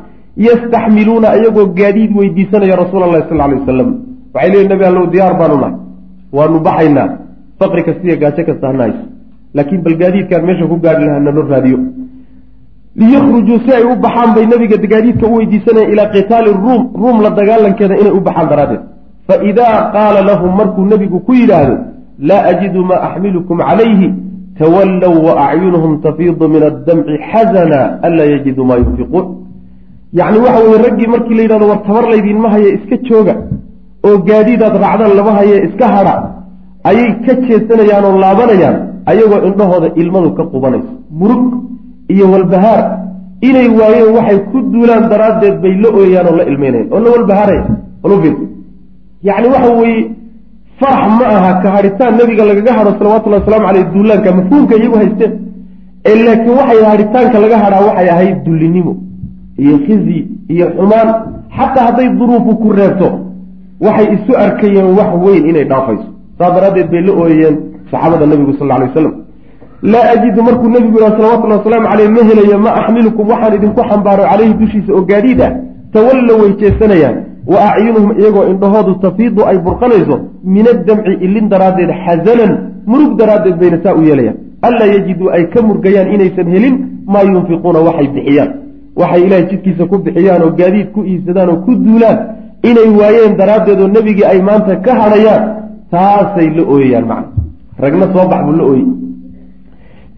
yastaxmiluuna iyagoo gaadiid weydiisanaya rasuula allahi sal alay wasalam waxay leeyihiin nabi allow diyaar baanu nahay waanu baxaynaa faqri kastiiyo gaajo kasta hana laakiin bal gaadiidkaan meesha ku gaadhi lahaa nalo raadiyo. Liykhrujuu si ay u baxaan bay nabiga gaadiidka u weydiisanayaan ilaa qitaali ruum ruum la dagaalankeeda inay u baxaan daraaddeed. Fa idaa qaala lahum markuu nebigu ku yidhaahdo laa ajidu maa axmilukum calayhi tawallow wa acyunuhum tafiidu min addamci xasana anlaa yajiduu maa yunfiquun yacni waxa weye raggii markii la yidhahdo war tabar laydinma haye iska jooga oo gaadiidaad raacdaan lama haye iska hadha ayay ka jeesanayaan oo laabanayaan ayagoo indhahooda ilmadu ka qubanayso. Murug iyo walbahaar inay waayeen waxay ku duulaan daraaddeed bay la ooyayaan oo la ilmeynayan oo la walbahaaraya alufir yacni waxa weeye farax ma aha ka hadhitaan nebiga lagaga hadho salawatullahi wasalaamu caleyh duulaanka mafhuumka iyagu haysteen ee laakiin waxay hadhitaanka laga hadhaa waxay ahayd dullinimo iyo khizi iyo xumaan. Xataa hadday duruufu ku reebto waxay isu arkayeen wax weyn inay dhaafayso. Saas daraaddeed bay la ooyayeen saxaabada nebigu sal lla alay waslam laa ajidu markuu nebigu yidhaha salawatullahi wasalaamu caleyh ma helayo ma axmilukum waxaan idinku xambaaro caleyhi dushiisa oo gaadiid ah. Tawallo way jeesanayaan wa acyunuhum iyagoo indhahoodu tafiidu ay burqanayso min addamci ilin daraaddeed xasanan murug daraaddeed bayna saa u yeelayaan. Anlaa yajiduu ay ka murgayaan inaysan helin maa yunfiquuna waxay bixiyaan. Waxay ilaahay jidkiisa ku bixiyaan oo gaadiid ku iibsadaan oo ku duulaan inay waayeen daraaddeed oo nebigii ay maanta ka hadhayaan. Taasay la ooyayaan macna. Ragna soo bax buu la ooyey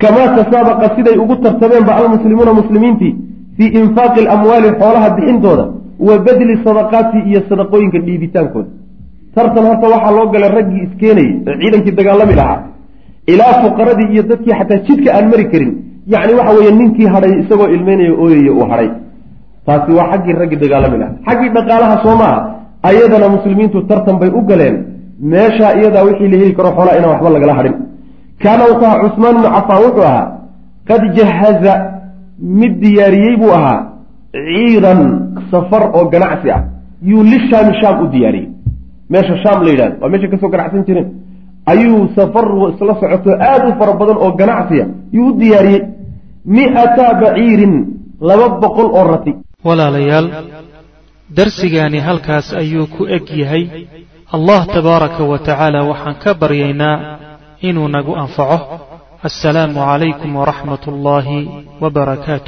kamaa tasaabaqa siday ugu tartameenba almuslimuuna muslimiintii fii infaaqi alamwaali xoolaha bixintooda wa badli sadaqaati iyo sadaqooyinka dhiibitaankooda. Tartan horta waxaa loo galay raggii iskeenayay ee ciidankii dagaalami lahaa ilaa fuqaradii iyo dadkii xataa jidka aan mari karin. Yacni waxa weeye ninkii hadhay isagoo ilmeynaya ooyaya uu hadhay taasi waa xaggii raggii dagaalami lahaa. Xaggii dhaqaalaha soo ayadana muslimiintu tartan bay u galeen. Meeshaa iyadaa wixii la heli karo xoolaa inaan waxba lagala hadhin kaana wuxuu ahaa cusmaan ibnu cafaan wuxuu ahaa qad jahaza mid diyaariyey buu ahaa ciidan safar oo ganacsi ah yuu lishaami shaam u diyaariyey. Meesha shaam la yidhahdo waa meesha ka soo ganacsan jireen ayuu safar isla socoto aada u fara badan oo ganacsiya yuu u diyaariyey. Mi'ata baciirin laba boqol oo rati. Walaalayaal darsigaani halkaas ayuu ku eg yahay. Allah tabaaraka wa tacaala waxaan ka baryaynaa inuu nagu anfaco. Assalaamu calaykum waraxmat ullaahi wbarakaatu